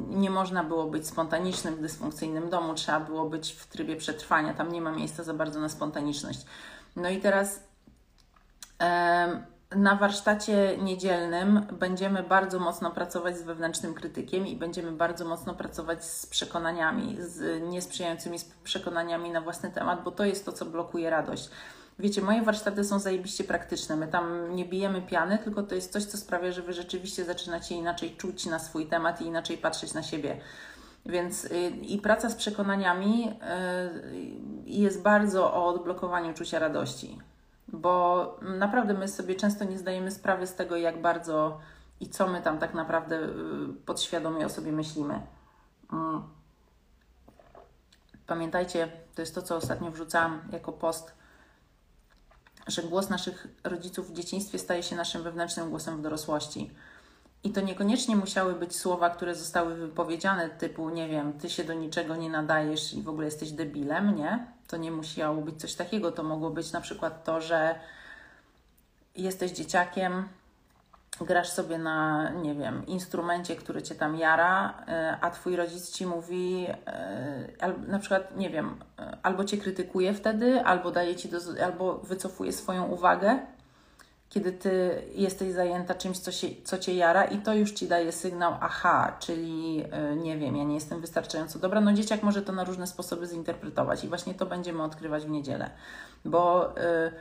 Nie można było być spontanicznym w dysfunkcyjnym domu, trzeba było być w trybie przetrwania, tam nie ma miejsca za bardzo na spontaniczność. No i teraz na warsztacie niedzielnym będziemy bardzo mocno pracować z wewnętrznym krytykiem i będziemy bardzo mocno pracować z przekonaniami, z niesprzyjającymi przekonaniami na własny temat, bo to jest to, co blokuje radość. Wiecie, moje warsztaty są zajebiście praktyczne. My tam nie bijemy piany, tylko to jest coś, co sprawia, że Wy rzeczywiście zaczynacie inaczej czuć na swój temat i inaczej patrzeć na siebie. Więc y, i praca z przekonaniami y, jest bardzo o odblokowaniu czucia radości, bo naprawdę my sobie często nie zdajemy sprawy z tego, jak bardzo i co my tam tak naprawdę y, podświadomie o sobie myślimy. Mm. Pamiętajcie, to jest to, co ostatnio wrzucałam jako post że głos naszych rodziców w dzieciństwie staje się naszym wewnętrznym głosem w dorosłości. I to niekoniecznie musiały być słowa, które zostały wypowiedziane, typu, nie wiem, ty się do niczego nie nadajesz i w ogóle jesteś debilem, nie? To nie musiało być coś takiego. To mogło być na przykład to, że jesteś dzieciakiem, grasz sobie na, nie wiem, instrumencie, który cię tam jara, e, a twój rodzic ci mówi, e, na przykład, nie wiem, e, albo cię krytykuje wtedy, albo daje ci do, albo wycofuje swoją uwagę, kiedy ty jesteś zajęta czymś, co, się, co cię jara, i to już ci daje sygnał, aha, czyli nie wiem, ja nie jestem wystarczająco dobra. No, dzieciak może to na różne sposoby zinterpretować, i właśnie to będziemy odkrywać w niedzielę, bo y,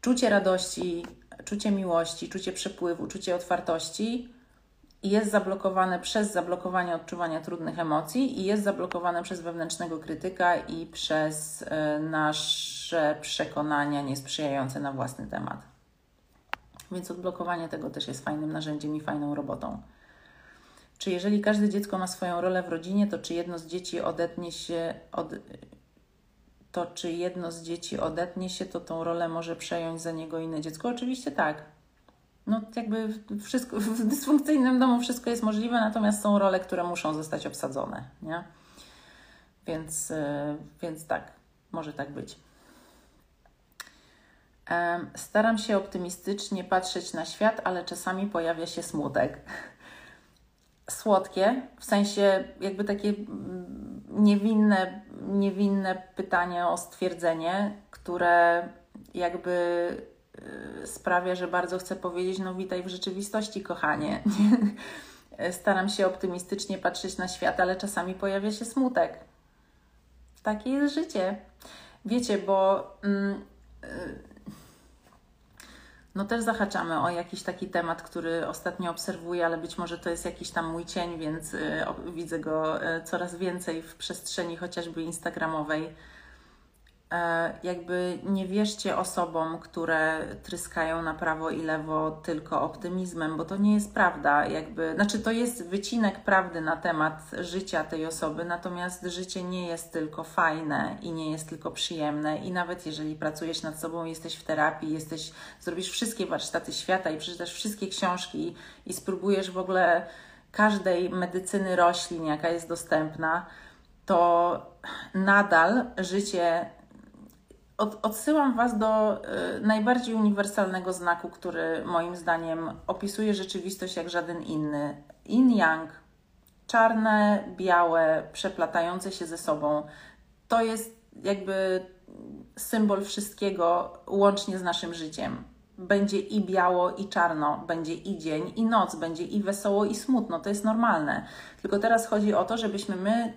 czucie radości, czucie miłości, czucie przepływu, czucie otwartości jest zablokowane przez zablokowanie odczuwania trudnych emocji i jest zablokowane przez wewnętrznego krytyka i przez y, nasze przekonania niesprzyjające na własny temat. Więc odblokowanie tego też jest fajnym narzędziem i fajną robotą. Czy jeżeli każde dziecko ma swoją rolę w rodzinie, to czy jedno z dzieci odetnie się od, to czy jedno z dzieci odetnie się, to tą rolę może przejąć za niego inne dziecko? Oczywiście tak. No, jakby wszystko, w dysfunkcyjnym domu wszystko jest możliwe, natomiast są role, które muszą zostać obsadzone, nie? Więc, yy, więc tak, może tak być. Staram się optymistycznie patrzeć na świat, ale czasami pojawia się smutek. Słodkie, w sensie jakby takie mm, niewinne, niewinne pytanie o stwierdzenie, które jakby y, sprawia, że bardzo chcę powiedzieć: No, witaj w rzeczywistości, kochanie. Staram się optymistycznie patrzeć na świat, ale czasami pojawia się smutek. Takie jest życie. Wiecie, bo. Mm, y, no też zahaczamy o jakiś taki temat, który ostatnio obserwuję, ale być może to jest jakiś tam mój cień, więc y, widzę go y, coraz więcej w przestrzeni chociażby instagramowej jakby nie wierzcie osobom, które tryskają na prawo i lewo tylko optymizmem, bo to nie jest prawda. Jakby, znaczy, to jest wycinek prawdy na temat życia tej osoby, natomiast życie nie jest tylko fajne i nie jest tylko przyjemne. I nawet jeżeli pracujesz nad sobą, jesteś w terapii, jesteś, zrobisz wszystkie warsztaty świata i przeczytasz wszystkie książki i spróbujesz w ogóle każdej medycyny roślin, jaka jest dostępna, to nadal życie od, odsyłam Was do y, najbardziej uniwersalnego znaku, który moim zdaniem opisuje rzeczywistość jak żaden inny. Yin-yang, czarne, białe, przeplatające się ze sobą. To jest jakby symbol wszystkiego łącznie z naszym życiem. Będzie i biało, i czarno, będzie i dzień, i noc, będzie i wesoło, i smutno. To jest normalne. Tylko teraz chodzi o to, żebyśmy my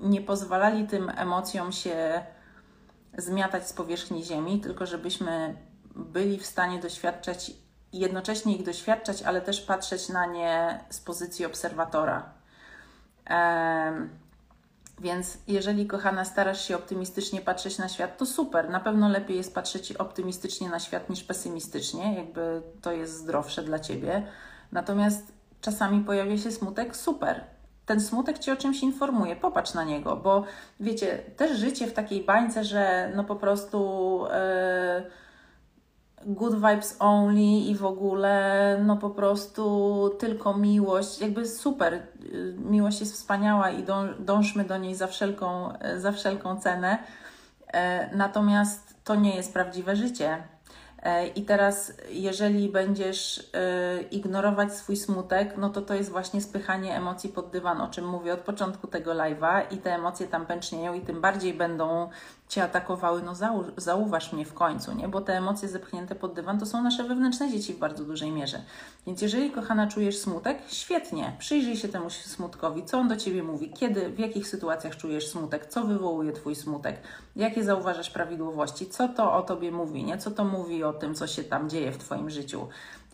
nie pozwalali tym emocjom się zmiatać z powierzchni Ziemi, tylko żebyśmy byli w stanie doświadczać, jednocześnie ich doświadczać, ale też patrzeć na nie z pozycji obserwatora. Więc jeżeli, kochana, starasz się optymistycznie patrzeć na świat, to super. Na pewno lepiej jest patrzeć optymistycznie na świat niż pesymistycznie, jakby to jest zdrowsze dla ciebie. Natomiast czasami pojawia się smutek, super ten smutek cię o czymś informuje, popatrz na niego, bo wiecie, też życie w takiej bańce, że no po prostu e, good vibes only i w ogóle no po prostu tylko miłość, jakby super, miłość jest wspaniała i dążmy do niej za wszelką, za wszelką cenę, e, natomiast to nie jest prawdziwe życie I teraz, jeżeli będziesz e, ignorować swój smutek, no to to jest właśnie spychanie emocji pod dywan, o czym mówię od początku tego live'a, i te emocje tam pęcznieją, i tym bardziej będą cię atakowały. No, zau zauważ mnie w końcu, nie? Bo te emocje zepchnięte pod dywan to są nasze wewnętrzne dzieci w bardzo dużej mierze. Więc jeżeli, kochana, czujesz smutek, świetnie, przyjrzyj się temu smutkowi, co on do ciebie mówi, kiedy, w jakich sytuacjach czujesz smutek, co wywołuje twój smutek, jakie zauważasz prawidłowości, co to o tobie mówi, nie? Co to mówi o tym, co się tam dzieje w Twoim życiu.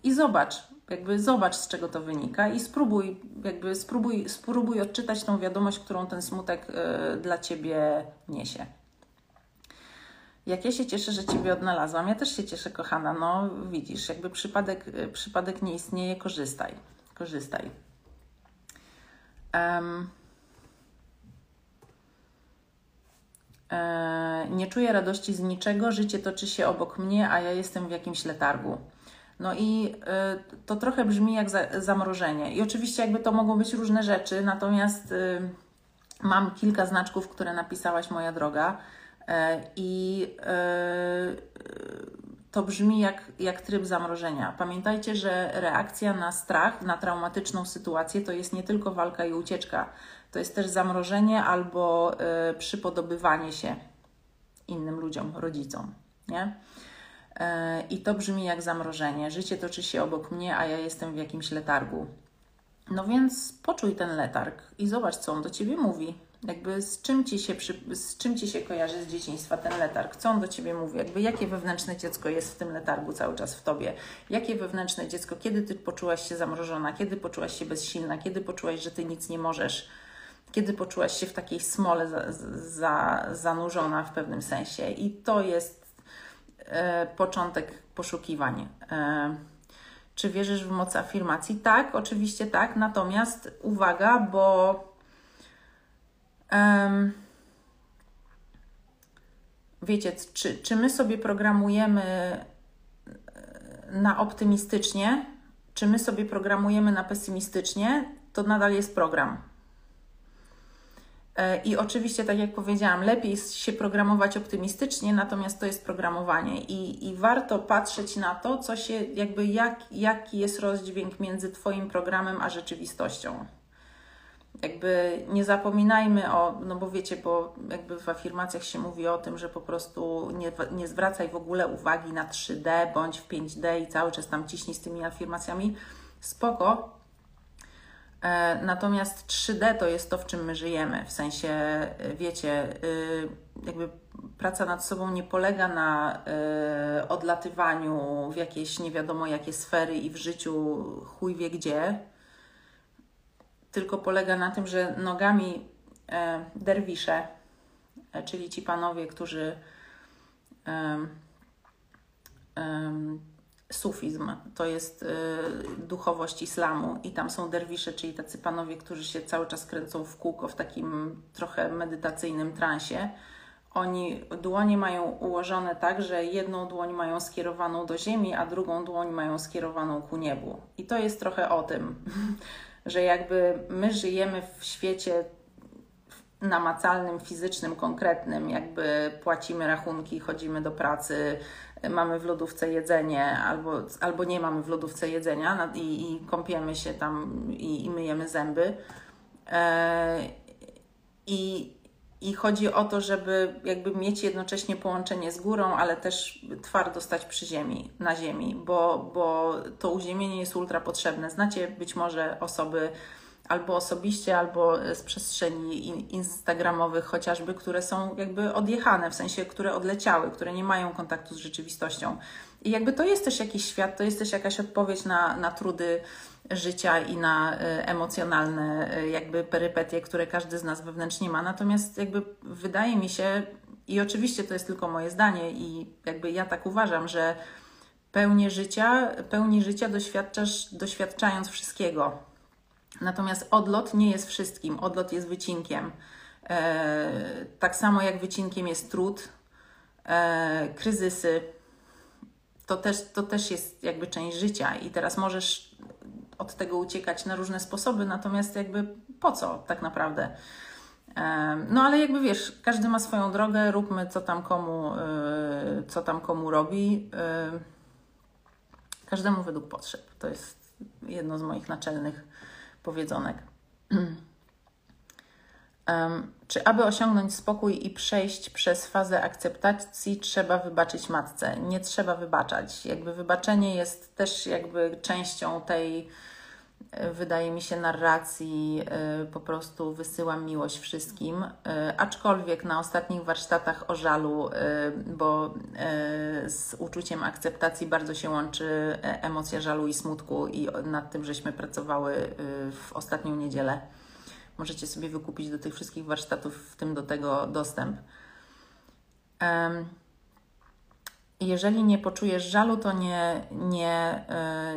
I zobacz, jakby zobacz, z czego to wynika i spróbuj, jakby spróbuj, spróbuj odczytać tą wiadomość, którą ten smutek y, dla Ciebie niesie. Jak ja się cieszę, że Ciebie odnalazłam, ja też się cieszę, kochana. No, widzisz, jakby przypadek, y, przypadek nie istnieje, korzystaj. Korzystaj. Um, E, nie czuję radości z niczego, życie toczy się obok mnie, a ja jestem w jakimś letargu. No i e, to trochę brzmi jak zamrożenie. I oczywiście jakby to mogą być różne rzeczy, natomiast e, mam kilka znaczków, które napisałaś moja droga i to brzmi jak, jak tryb zamrożenia. Pamiętajcie, że reakcja na strach, na traumatyczną sytuację to jest nie tylko walka i ucieczka to jest też zamrożenie albo y, przypodobywanie się innym ludziom, rodzicom. Nie? I to brzmi jak zamrożenie. Życie toczy się obok mnie, a ja jestem w jakimś letargu. No więc poczuj ten letarg i zobacz, co on do ciebie mówi. Jakby z czym, ci się przy, z czym ci się kojarzy z dzieciństwa ten letarg? Co on do ciebie mówi? Jakby jakie wewnętrzne dziecko jest w tym letargu cały czas w tobie? Jakie wewnętrzne dziecko, kiedy ty poczułaś się zamrożona, kiedy poczułaś się bezsilna, kiedy poczułaś, że ty nic nie możesz, kiedy poczułaś się w takiej smole za, za, zanurzona w pewnym sensie? I to jest e, początek poszukiwań. E, czy wierzysz w moc afirmacji? Tak, oczywiście tak. Natomiast uwaga, bo um, wiecie, czy, czy my sobie programujemy e, na optymistycznie, czy my sobie programujemy na pesymistycznie, to nadal jest program. E, I oczywiście, tak jak powiedziałam, lepiej się programować optymistycznie, natomiast to jest programowanie i, i warto patrzeć na to, co się, jakby jak, jaki jest rozdźwięk między Twoim programem a rzeczywistością. Jakby nie zapominajmy o, no bo wiecie, bo jakby w afirmacjach się mówi o tym, że po prostu nie, nie zwracaj w ogóle uwagi na 3D bądź w 5D i cały czas tam ciśnij z tymi afirmacjami. Spoko, E, natomiast 3D to jest to, w czym my żyjemy. W sensie, e, wiecie, y, jakby praca nad sobą nie polega na y, odlatywaniu w jakieś nie wiadomo jakie sfery i w życiu chuj wie gdzie, tylko polega na tym, że nogami e, derwisze, czyli ci panowie, którzy sufizm, to jest duchowość islamu i tam są derwisze, czyli tacy panowie, którzy się cały czas kręcą w kółko w takim trochę medytacyjnym transie. Oni dłonie mają ułożone tak, że jedną dłoń mają skierowaną do ziemi, a drugą dłoń mają skierowaną ku niebu. I to jest trochę o tym, że jakby my żyjemy w świecie namacalnym, fizycznym, konkretnym, jakby płacimy rachunki, chodzimy do pracy, mamy w lodówce jedzenie, albo, albo nie mamy w lodówce jedzenia i, i kąpiemy się tam i, i myjemy zęby. E, I, I chodzi o to, żeby jakby mieć jednocześnie połączenie z górą, ale też twardo stać przy ziemi, na ziemi, bo, bo to uziemienie jest ultra potrzebne. Znacie być może osoby, albo osobiście, albo z przestrzeni instagramowych chociażby, które są jakby odjechane, w sensie, które odleciały, które nie mają kontaktu z rzeczywistością. I jakby to jest też jakiś świat, to jest też jakaś odpowiedź na, na trudy życia i na e, emocjonalne e, jakby perypetie, które każdy z nas wewnętrznie ma. Natomiast jakby wydaje mi się, i oczywiście to jest tylko moje zdanie i jakby ja tak uważam, że pełni życia, pełni życia doświadczasz doświadczając wszystkiego Natomiast odlot nie jest wszystkim. Odlot jest wycinkiem. E, tak samo jak wycinkiem jest trud, e, kryzysy. To też, to też jest jakby część życia i teraz możesz od tego uciekać na różne sposoby, natomiast jakby po co tak naprawdę? No ale jakby wiesz, każdy ma swoją drogę, róbmy co tam komu, e, co tam komu robi. E, każdemu według potrzeb. To jest jedno z moich naczelnych powiedzonek. Czy aby osiągnąć spokój i przejść przez fazę akceptacji, trzeba wybaczyć matce? Nie trzeba wybaczać. Jakby wybaczenie jest też jakby częścią tej wydaje mi się, narracji y, po prostu wysyłam miłość wszystkim. Y, aczkolwiek na ostatnich warsztatach o żalu, bo z uczuciem akceptacji bardzo się łączy emocja żalu i smutku, i nad tym żeśmy pracowały w ostatnią niedzielę. Możecie sobie wykupić do tych wszystkich warsztatów, w tym do tego dostęp. Jeżeli nie poczujesz żalu, to nie, nie,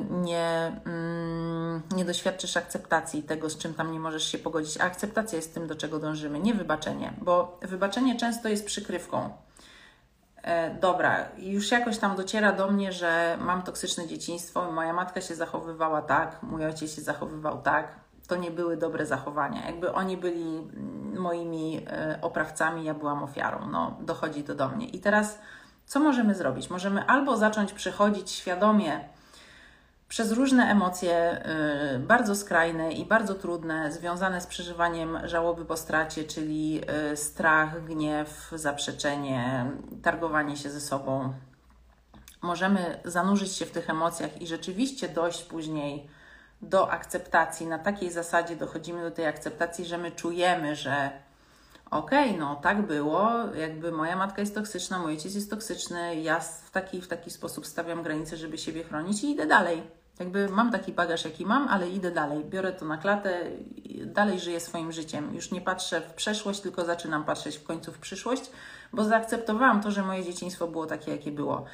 nie, mm, nie doświadczysz akceptacji tego, z czym tam nie możesz się pogodzić. A akceptacja jest tym, do czego dążymy, nie wybaczenie, bo wybaczenie często jest przykrywką. E, dobra, już jakoś tam dociera do mnie, że mam toksyczne dzieciństwo, moja matka się zachowywała tak, mój ojciec się zachowywał tak. To nie były dobre zachowania. Jakby oni byli mm, moimi e, oprawcami, ja byłam ofiarą. No, dochodzi to do mnie. I teraz co możemy zrobić? Możemy albo zacząć przechodzić świadomie przez różne emocje y, bardzo skrajne i bardzo trudne, związane z przeżywaniem żałoby po stracie, czyli y, strach, gniew, zaprzeczenie, targowanie się ze sobą. Możemy zanurzyć się w tych emocjach i rzeczywiście dojść później do akceptacji. Na takiej zasadzie dochodzimy do tej akceptacji, że my czujemy, że okej, okay, no tak było, jakby moja matka jest toksyczna, mój ojciec jest toksyczny, ja w taki, w taki sposób stawiam granice, żeby siebie chronić i idę dalej. Jakby mam taki bagaż, jaki mam, ale idę dalej. Biorę to na klatę, dalej żyję swoim życiem. Już nie patrzę w przeszłość, tylko zaczynam patrzeć w końcu w przyszłość, bo zaakceptowałam to, że moje dzieciństwo było takie, jakie było.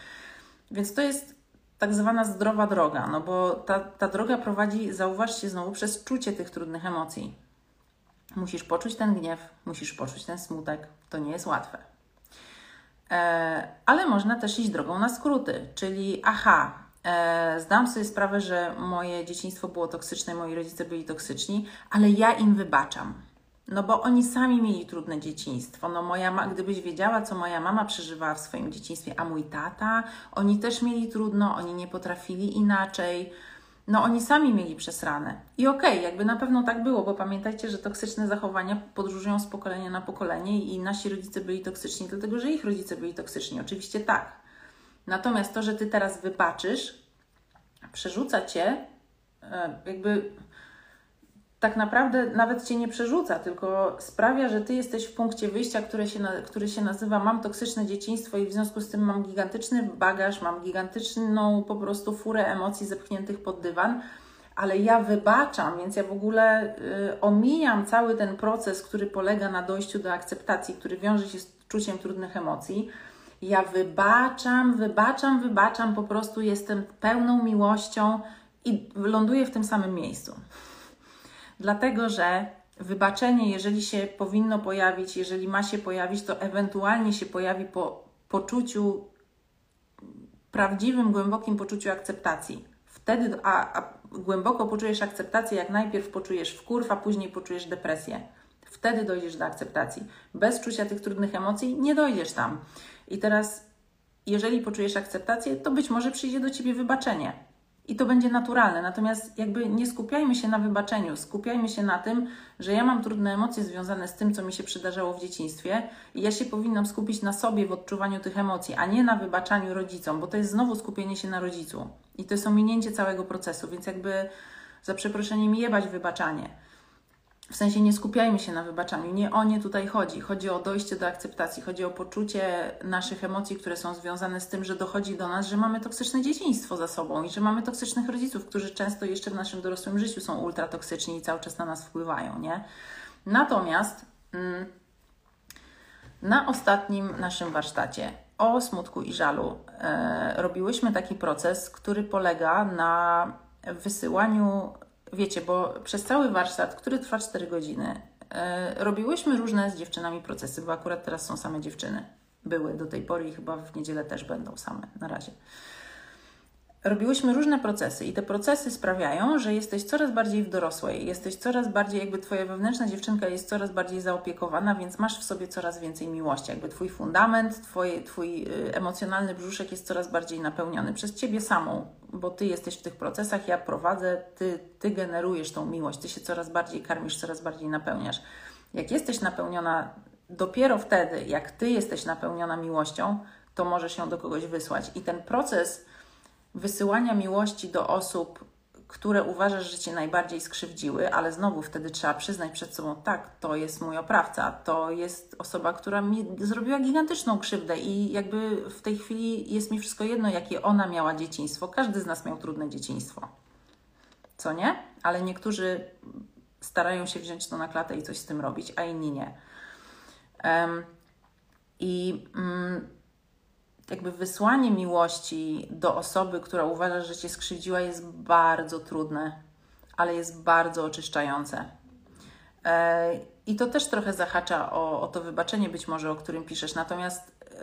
Więc to jest tak zwana zdrowa droga, no bo ta, ta droga prowadzi, zauważcie znowu, przez czucie tych trudnych emocji. Musisz poczuć ten gniew, musisz poczuć ten smutek. To nie jest łatwe. E, ale można też iść drogą na skróty, czyli aha, e, zdam sobie sprawę, że moje dzieciństwo było toksyczne, moi rodzice byli toksyczni, ale ja im wybaczam. No bo oni sami mieli trudne dzieciństwo. No moja ma, gdybyś wiedziała, co moja mama przeżywała w swoim dzieciństwie, a mój tata, oni też mieli trudno, oni nie potrafili inaczej. No oni sami mieli przesrane. I okej, okay, jakby na pewno tak było, bo pamiętajcie, że toksyczne zachowania podróżują z pokolenia na pokolenie i nasi rodzice byli toksyczni, dlatego że ich rodzice byli toksyczni. Oczywiście tak. Natomiast to, że ty teraz wybaczysz, przerzuca cię, e, jakby tak naprawdę nawet cię nie przerzuca, tylko sprawia, że ty jesteś w punkcie wyjścia, który się, który się nazywa mam toksyczne dzieciństwo i w związku z tym mam gigantyczny bagaż, mam gigantyczną po prostu furę emocji zepchniętych pod dywan, ale ja wybaczam, więc ja w ogóle y, omijam cały ten proces, który polega na dojściu do akceptacji, który wiąże się z czuciem trudnych emocji. Ja wybaczam, wybaczam, wybaczam, po prostu jestem pełną miłością i ląduję w tym samym miejscu. Dlatego, że wybaczenie, jeżeli się powinno pojawić, jeżeli ma się pojawić, to ewentualnie się pojawi po poczuciu, prawdziwym, głębokim poczuciu akceptacji. Wtedy, a, a głęboko poczujesz akceptację, jak najpierw poczujesz wkurw, a później poczujesz depresję. Wtedy dojdziesz do akceptacji. Bez czucia tych trudnych emocji nie dojdziesz tam. I teraz, jeżeli poczujesz akceptację, to być może przyjdzie do ciebie wybaczenie i to będzie naturalne. Natomiast jakby nie skupiajmy się na wybaczeniu, skupiajmy się na tym, że ja mam trudne emocje związane z tym, co mi się przydarzało w dzieciństwie i ja się powinnam skupić na sobie w odczuwaniu tych emocji, a nie na wybaczaniu rodzicom, bo to jest znowu skupienie się na rodzicu i to jest ominięcie całego procesu, więc jakby za przeproszeniem jebać wybaczanie. W sensie nie skupiajmy się na wybaczaniu, nie o nie tutaj chodzi. Chodzi o dojście do akceptacji, chodzi o poczucie naszych emocji, które są związane z tym, że dochodzi do nas, że mamy toksyczne dzieciństwo za sobą i że mamy toksycznych rodziców, którzy często jeszcze w naszym dorosłym życiu są ultratoksyczni i cały czas na nas wpływają, nie? Natomiast mm, na ostatnim naszym warsztacie o smutku i żalu e, robiłyśmy taki proces, który polega na wysyłaniu wiecie, bo przez cały warsztat, który trwa 4 godziny, yy, robiłyśmy różne z dziewczynami procesy, bo akurat teraz są same dziewczyny. Były do tej pory i chyba w niedzielę też będą same na razie robiłyśmy różne procesy i te procesy sprawiają, że jesteś coraz bardziej w dorosłej, jesteś coraz bardziej, jakby twoja wewnętrzna dziewczynka jest coraz bardziej zaopiekowana, więc masz w sobie coraz więcej miłości. Jakby twój fundament, twój, twój y, emocjonalny brzuszek jest coraz bardziej napełniony przez ciebie samą, bo ty jesteś w tych procesach, ja prowadzę, ty, ty generujesz tą miłość, ty się coraz bardziej karmisz, coraz bardziej napełniasz. Jak jesteś napełniona, dopiero wtedy, jak ty jesteś napełniona miłością, to możesz ją do kogoś wysłać. I ten proces wysyłania miłości do osób, które uważasz, że cię najbardziej skrzywdziły, ale znowu wtedy trzeba przyznać przed sobą, tak, to jest mój oprawca, to jest osoba, która mi zrobiła gigantyczną krzywdę i jakby w tej chwili jest mi wszystko jedno, jakie ona miała dzieciństwo. Każdy z nas miał trudne dzieciństwo. Co nie? Ale niektórzy starają się wziąć to na klatę i coś z tym robić, a inni nie. Um, I mm, jakby wysłanie miłości do osoby, która uważa, że cię skrzywdziła, jest bardzo trudne, ale jest bardzo oczyszczające. E, I to też trochę zahacza o, o to wybaczenie, być może, o którym piszesz. Natomiast e,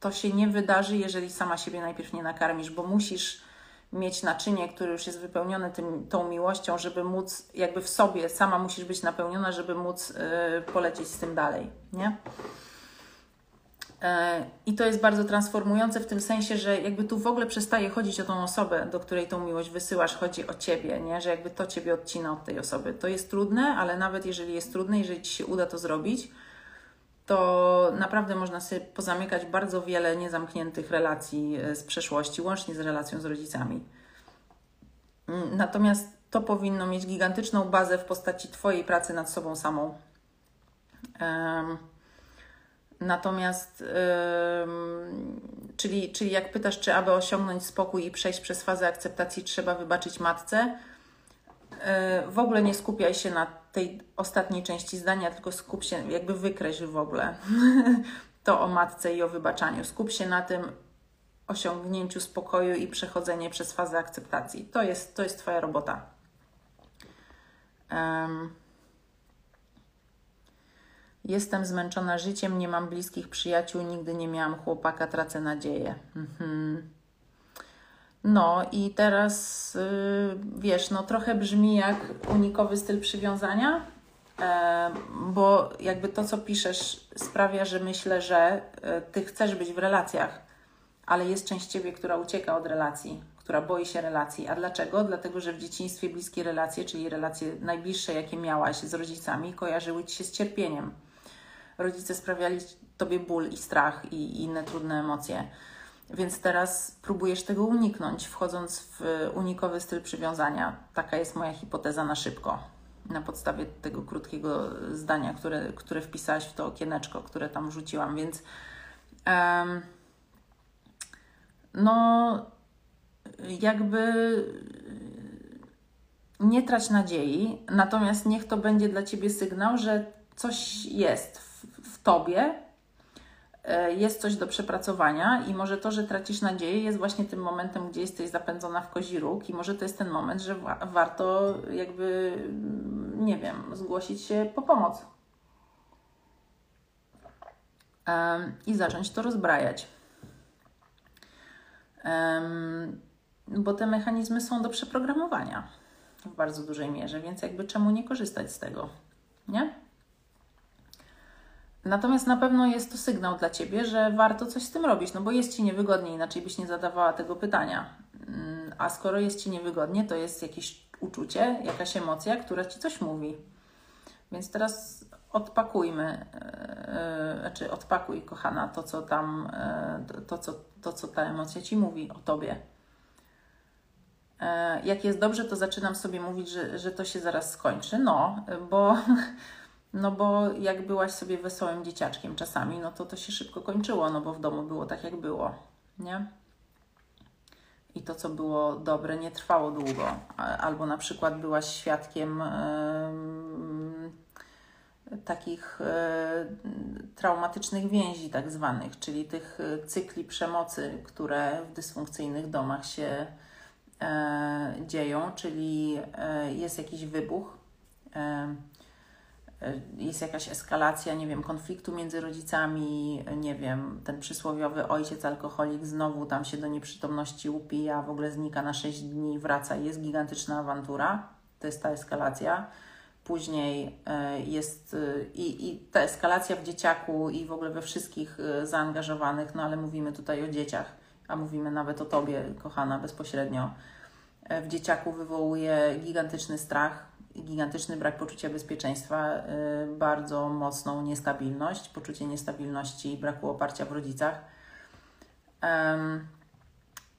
to się nie wydarzy, jeżeli sama siebie najpierw nie nakarmisz, bo musisz mieć naczynie, które już jest wypełnione tym, tą miłością, żeby móc, jakby w sobie sama musisz być napełniona, żeby móc y, polecieć z tym dalej, nie? E, I to jest bardzo transformujące w tym sensie, że jakby tu w ogóle przestaje chodzić o tą osobę, do której tą miłość wysyłasz, chodzi o ciebie, nie? że jakby to ciebie odcina od tej osoby. To jest trudne, ale nawet jeżeli jest trudne, jeżeli ci się uda to zrobić, to naprawdę można sobie pozamykać bardzo wiele niezamkniętych relacji e, z przeszłości, łącznie z relacją z rodzicami. Mm, natomiast to powinno mieć gigantyczną bazę w postaci Twojej pracy nad sobą samą Natomiast, czyli, czyli jak pytasz, czy aby osiągnąć spokój i przejść przez fazę akceptacji, trzeba wybaczyć matce, e, w ogóle nie skupiaj się na tej ostatniej części zdania, tylko skup się, jakby wykreśl w ogóle to o matce i o wybaczaniu. Skup się na tym osiągnięciu spokoju i przechodzenie przez fazę akceptacji. To jest, to jest Twoja robota. Um. Jestem zmęczona życiem, nie mam bliskich przyjaciół, nigdy nie miałam chłopaka, tracę nadzieję. Mhm. No i teraz yy, wiesz, no trochę brzmi jak unikowy styl przywiązania, e, bo jakby to, co piszesz, sprawia, że myślę, że e, ty chcesz być w relacjach, ale jest część ciebie, która ucieka od relacji, która boi się relacji. A dlaczego? Dlatego, że w dzieciństwie bliskie relacje, czyli relacje najbliższe, jakie miałaś z rodzicami, kojarzyły ci się z cierpieniem rodzice sprawiali tobie ból i strach i inne trudne emocje. Więc teraz próbujesz tego uniknąć, wchodząc w unikowy styl przywiązania. Taka jest moja hipoteza na szybko. Na podstawie tego krótkiego zdania, które, które wpisałaś w to okieneczko, które tam rzuciłam. Więc um, no, jakby nie trać nadziei, natomiast niech to będzie dla ciebie sygnał, że coś jest tobie e, jest coś do przepracowania i może to, że tracisz nadzieję, jest właśnie tym momentem, gdzie jesteś zapędzona w kozi róg i może to jest ten moment, że wa warto jakby, nie wiem, zgłosić się po pomoc um, i zacząć to rozbrajać. Um, bo te mechanizmy są do przeprogramowania w bardzo dużej mierze, więc jakby czemu nie korzystać z tego, nie? Natomiast na pewno jest to sygnał dla ciebie, że warto coś z tym robić, no bo jest ci niewygodnie, inaczej byś nie zadawała tego pytania. Mm, a skoro jest ci niewygodnie, to jest jakieś uczucie, jakaś emocja, która ci coś mówi. Więc teraz odpakujmy, yy, znaczy odpakuj, kochana, to co tam, yy, to, co, to co ta emocja ci mówi o tobie. Jak jest dobrze, to zaczynam sobie mówić, że, że to się zaraz skończy. No, bo No bo jak byłaś sobie wesołym dzieciaczkiem czasami, no to to się szybko kończyło, no bo w domu było tak, jak było, nie? I to, co było dobre, nie trwało długo. Albo na przykład byłaś świadkiem yy, takich yy, traumatycznych więzi, tak zwanych, czyli tych e, cykli przemocy, które w dysfunkcyjnych domach się yy, dzieją, czyli jest jakiś wybuch jest jakaś eskalacja, nie wiem, konfliktu między rodzicami, nie wiem, ten przysłowiowy ojciec alkoholik znowu tam się do nieprzytomności upija, w ogóle znika na 6 dni, wraca i jest gigantyczna awantura. To jest ta eskalacja. Później e, jest e, i, i ta eskalacja w dzieciaku i w ogóle we wszystkich zaangażowanych, no ale mówimy tutaj o dzieciach, a mówimy nawet o Tobie, kochana, bezpośrednio. W dzieciaku wywołuje gigantyczny strach, gigantyczny brak poczucia bezpieczeństwa, y, bardzo mocną niestabilność, poczucie niestabilności i braku oparcia w rodzicach.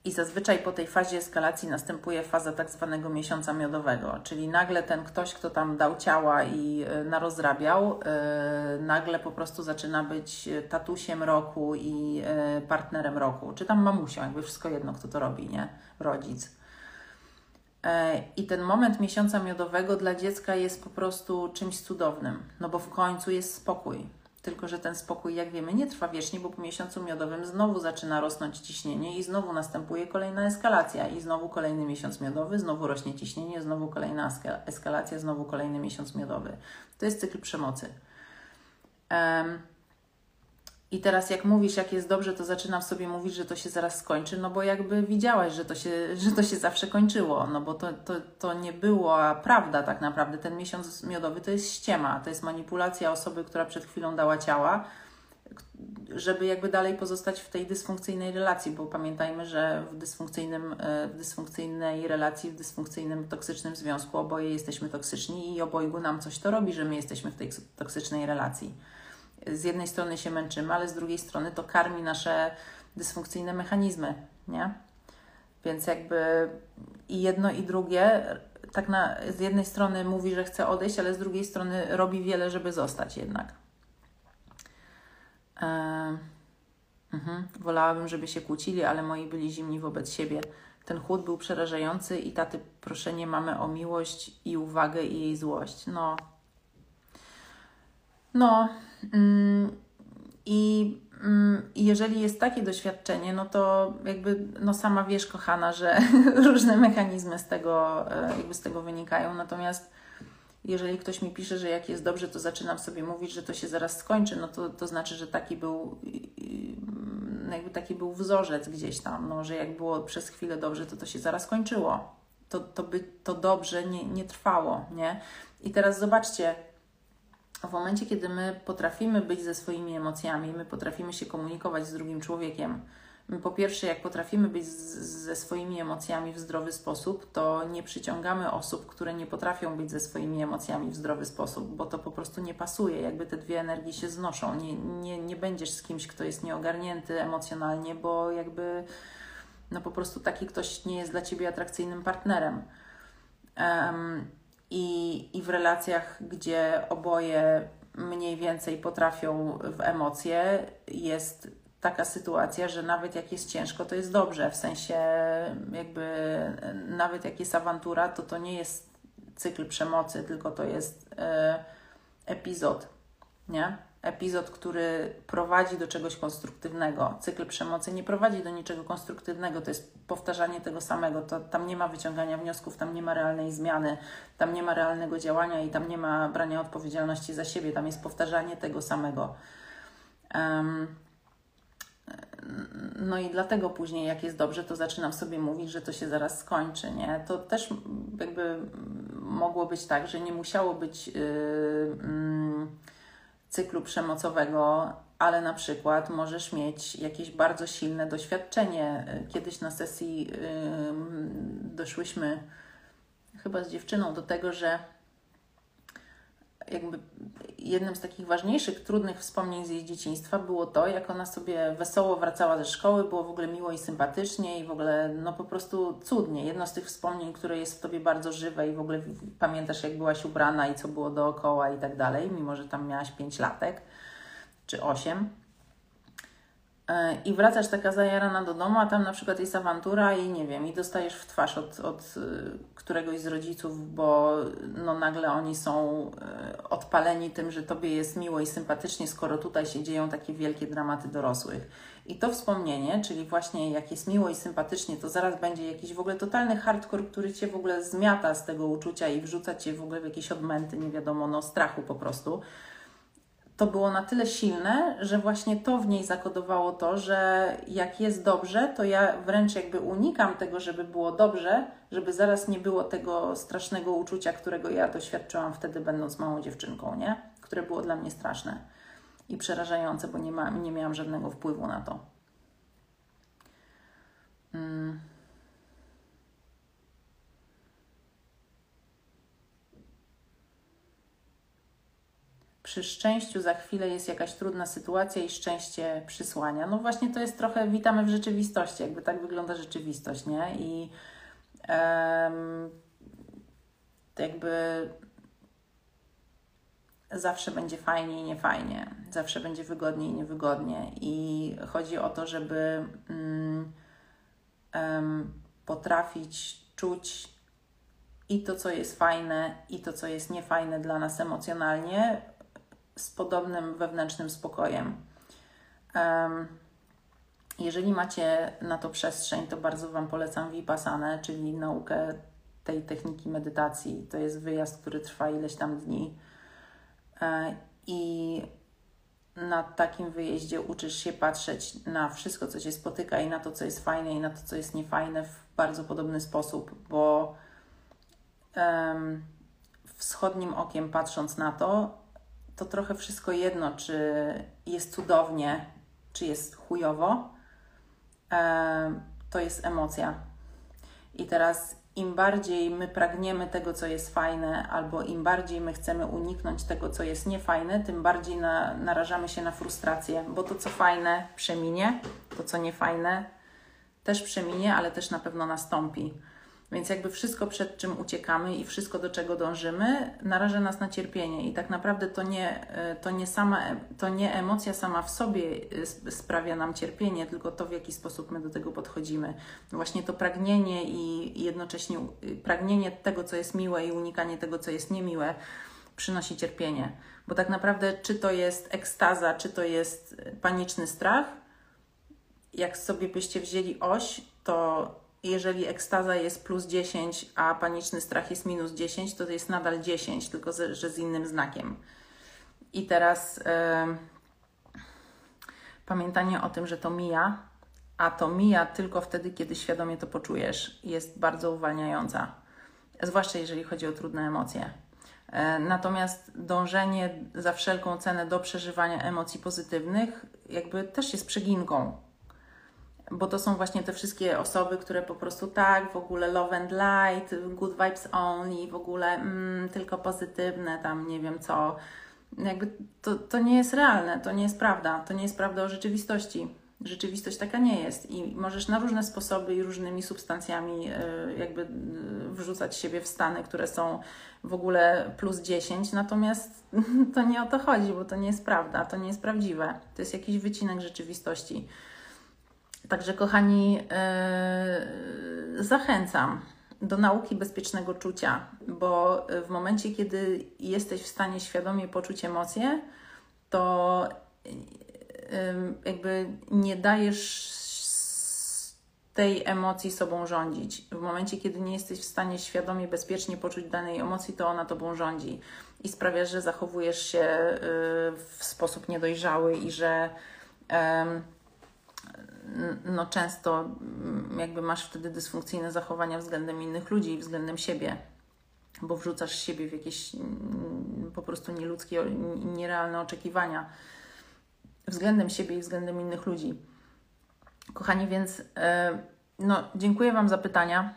I zazwyczaj po tej fazie eskalacji następuje faza tak zwanego miesiąca miodowego, czyli nagle ten ktoś, kto tam dał ciała i y, narozrabiał, y, nagle po prostu zaczyna być tatusiem roku i partnerem roku, czy tam mamusią, jakby wszystko jedno, kto to robi, nie? Rodzic. E, I ten moment miesiąca miodowego dla dziecka jest po prostu czymś cudownym, no bo w końcu jest spokój. Tylko, że ten spokój, jak wiemy, nie trwa wiecznie, bo po miesiącu miodowym znowu zaczyna rosnąć ciśnienie i znowu następuje kolejna eskalacja, i znowu kolejny miesiąc miodowy, znowu rośnie ciśnienie, znowu kolejna eskalacja, znowu kolejny miesiąc miodowy. To jest cykl przemocy. Um, i teraz jak mówisz, jak jest dobrze, to zaczynam sobie mówić, że to się zaraz skończy, no bo jakby widziałaś, że to się, że to się zawsze kończyło, no bo to, to, to nie była prawda tak naprawdę. Ten miesiąc miodowy to jest ściema, to jest manipulacja osoby, która przed chwilą dała ciała, żeby jakby dalej pozostać w tej dysfunkcyjnej relacji, bo pamiętajmy, że w, dysfunkcyjnym, e, w dysfunkcyjnej relacji, w dysfunkcyjnym, toksycznym związku oboje jesteśmy toksyczni i obojgu nam coś to robi, że my jesteśmy w tej toksycznej relacji z jednej strony się męczymy, ale z drugiej strony to karmi nasze dysfunkcyjne mechanizmy, nie? Więc jakby i jedno i drugie tak na, z jednej strony mówi, że chce odejść, ale z drugiej strony robi wiele, żeby zostać jednak. E, mhm. Wolałabym, żeby się kłócili, ale moi byli zimni wobec siebie. Ten chłód był przerażający i taty proszenie mamy o miłość i uwagę i jej złość. No. No. I jeżeli jest takie doświadczenie, no to jakby no sama wiesz, kochana, że różne mechanizmy z tego, e, jakby z tego wynikają. Natomiast jeżeli ktoś mi pisze, że jak jest dobrze, to zaczynam sobie mówić, że to się zaraz skończy, no to, to znaczy, że taki był jakby taki był wzorzec gdzieś tam, no, że jak było przez chwilę dobrze, to to się zaraz kończyło. To, to by to dobrze nie, nie trwało, nie? I teraz zobaczcie, w momencie, kiedy my potrafimy być ze swoimi emocjami, my potrafimy się komunikować z drugim człowiekiem, po pierwsze, jak potrafimy być z, ze swoimi emocjami w zdrowy sposób, to nie przyciągamy osób, które nie potrafią być ze swoimi emocjami w zdrowy sposób, bo to po prostu nie pasuje, jakby te dwie energie się znoszą. Nie, nie, nie będziesz z kimś, kto jest nieogarnięty emocjonalnie, bo jakby no po prostu taki ktoś nie jest dla ciebie atrakcyjnym partnerem. Um, i, I w relacjach, gdzie oboje mniej więcej potrafią w emocje, jest taka sytuacja, że nawet jak jest ciężko, to jest dobrze. W sensie, jakby nawet jak jest awantura, to to nie jest cykl przemocy, tylko to jest e, epizod, nie? Epizod, który prowadzi do czegoś konstruktywnego. Cykl przemocy nie prowadzi do niczego konstruktywnego, to jest powtarzanie tego samego. To, tam nie ma wyciągania wniosków, tam nie ma realnej zmiany, tam nie ma realnego działania i tam nie ma brania odpowiedzialności za siebie, tam jest powtarzanie tego samego. Um, no i dlatego później, jak jest dobrze, to zaczynam sobie mówić, że to się zaraz skończy, nie? To też jakby mogło być tak, że nie musiało być yy, yy, cyklu przemocowego, ale na przykład możesz mieć jakieś bardzo silne doświadczenie. Kiedyś na sesji doszłyśmy chyba z dziewczyną do tego, że jakby jednym z takich ważniejszych, trudnych wspomnień z jej dzieciństwa było to, jak ona sobie wesoło wracała ze szkoły, było w ogóle miło i sympatycznie i w ogóle no po prostu cudnie. Jedno z tych wspomnień, które jest w Tobie bardzo żywe i w ogóle pamiętasz jak byłaś ubrana i co było dookoła i tak dalej, mimo że tam miałaś 5 latek czy 8. E, I wracasz taka zajarana do domu, a tam na przykład jest awantura i nie wiem, i dostajesz w twarz od, od któregoś z rodziców, bo no nagle oni są e, odpaleni tym, że tobie jest miło i sympatycznie, skoro tutaj się dzieją takie wielkie dramaty dorosłych. I to wspomnienie, czyli właśnie jak jest miło i sympatycznie, to zaraz będzie jakiś w ogóle totalny hardcore, który cię w ogóle zmiata z tego uczucia i wrzuca cię w ogóle w jakieś odmęty, nie wiadomo, no strachu po prostu to było na tyle silne, że właśnie to w niej zakodowało to, że jak jest dobrze, to ja wręcz jakby unikam tego, żeby było dobrze, żeby zaraz nie było tego strasznego uczucia, którego ja doświadczyłam wtedy, będąc małą dziewczynką, nie? Które było dla mnie straszne i przerażające, bo nie, ma, nie miałam żadnego wpływu na to. Hmm. Przy szczęściu za chwilę jest jakaś trudna sytuacja i szczęście przysłania. No właśnie to jest trochę witamy w rzeczywistości, jakby tak wygląda rzeczywistość, nie? I um, jakby zawsze będzie fajnie i niefajnie, zawsze będzie wygodnie i niewygodnie. I chodzi o to, żeby um, um, potrafić czuć i to, co jest fajne, i to, co jest niefajne dla nas emocjonalnie, z podobnym wewnętrznym spokojem. Jeżeli macie na to przestrzeń, to bardzo Wam polecam Vipassanę, czyli naukę tej techniki medytacji. To jest wyjazd, który trwa ileś tam dni. E, I na takim wyjeździe uczysz się patrzeć na wszystko, co Cię spotyka i na to, co jest fajne i na to, co jest niefajne w bardzo podobny sposób, bo um, wschodnim okiem patrząc na to, to trochę wszystko jedno, czy jest cudownie, czy jest chujowo, e, to jest emocja. I teraz im bardziej my pragniemy tego, co jest fajne, albo im bardziej my chcemy uniknąć tego, co jest niefajne, tym bardziej na, narażamy się na frustrację, bo to, co fajne, przeminie, to, co niefajne, też przeminie, ale też na pewno nastąpi. Więc jakby wszystko, przed czym uciekamy i wszystko, do czego dążymy, naraża nas na cierpienie. I tak naprawdę to nie, to nie, sama, to nie emocja sama w sobie sprawia nam cierpienie, tylko to, w jaki sposób my do tego podchodzimy. Właśnie to pragnienie i jednocześnie pragnienie tego, co jest miłe i unikanie tego, co jest niemiłe, przynosi cierpienie. Bo tak naprawdę, czy to jest ekstaza, czy to jest paniczny strach, jak sobie byście wzięli oś, to jeżeli ekstaza jest plus 10, a paniczny strach jest minus 10, to to jest nadal 10, tylko że z innym znakiem. I teraz pamiętanie o tym, że to mija, a to mija tylko wtedy, kiedy świadomie to poczujesz, jest bardzo uwalniająca. Zwłaszcza jeżeli chodzi o trudne emocje. E, natomiast dążenie za wszelką cenę do przeżywania emocji pozytywnych, jakby też jest przeginką, bo to są właśnie te wszystkie osoby, które po prostu tak, w ogóle love and light, good vibes only, w ogóle mm, tylko pozytywne, tam nie wiem co. Jakby to, to nie jest realne, to nie jest prawda, to nie jest prawda o rzeczywistości. Rzeczywistość taka nie jest i możesz na różne sposoby i różnymi substancjami y, jakby y, wrzucać siebie w stany, które są w ogóle plus 10, natomiast to nie o to chodzi, bo to nie jest prawda, to nie jest prawdziwe. To jest jakiś wycinek rzeczywistości. Także, kochani, yy, zachęcam do nauki bezpiecznego czucia, bo w momencie, kiedy jesteś w stanie świadomie poczuć emocje, to jakby nie dajesz tej emocji sobą rządzić. W momencie, kiedy nie jesteś w stanie świadomie, bezpiecznie poczuć danej emocji, to ona tobą rządzi i sprawia, że zachowujesz się yy, w sposób niedojrzały i że no często mm, jakby masz wtedy dysfunkcyjne zachowania względem innych ludzi i względem siebie, bo wrzucasz siebie w jakieś mm, po prostu nieludzkie, nierealne oczekiwania względem siebie i względem innych ludzi. Kochani, więc e, no, dziękuję Wam za pytania.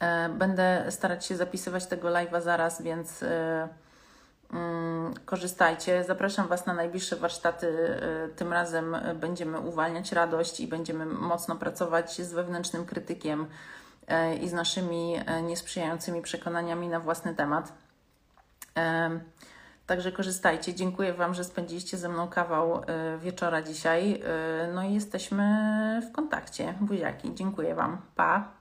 E, będę starać się zapisywać tego live'a zaraz, więc e, korzystajcie. Zapraszam Was na najbliższe warsztaty. Y, tym razem będziemy uwalniać radość i będziemy mocno pracować z wewnętrznym krytykiem y, i z naszymi y, niesprzyjającymi przekonaniami na własny temat. Także korzystajcie. Dziękuję Wam, że spędziliście ze mną kawał wieczora dzisiaj. No i jesteśmy w kontakcie. Buziaki. Dziękuję Wam. Pa!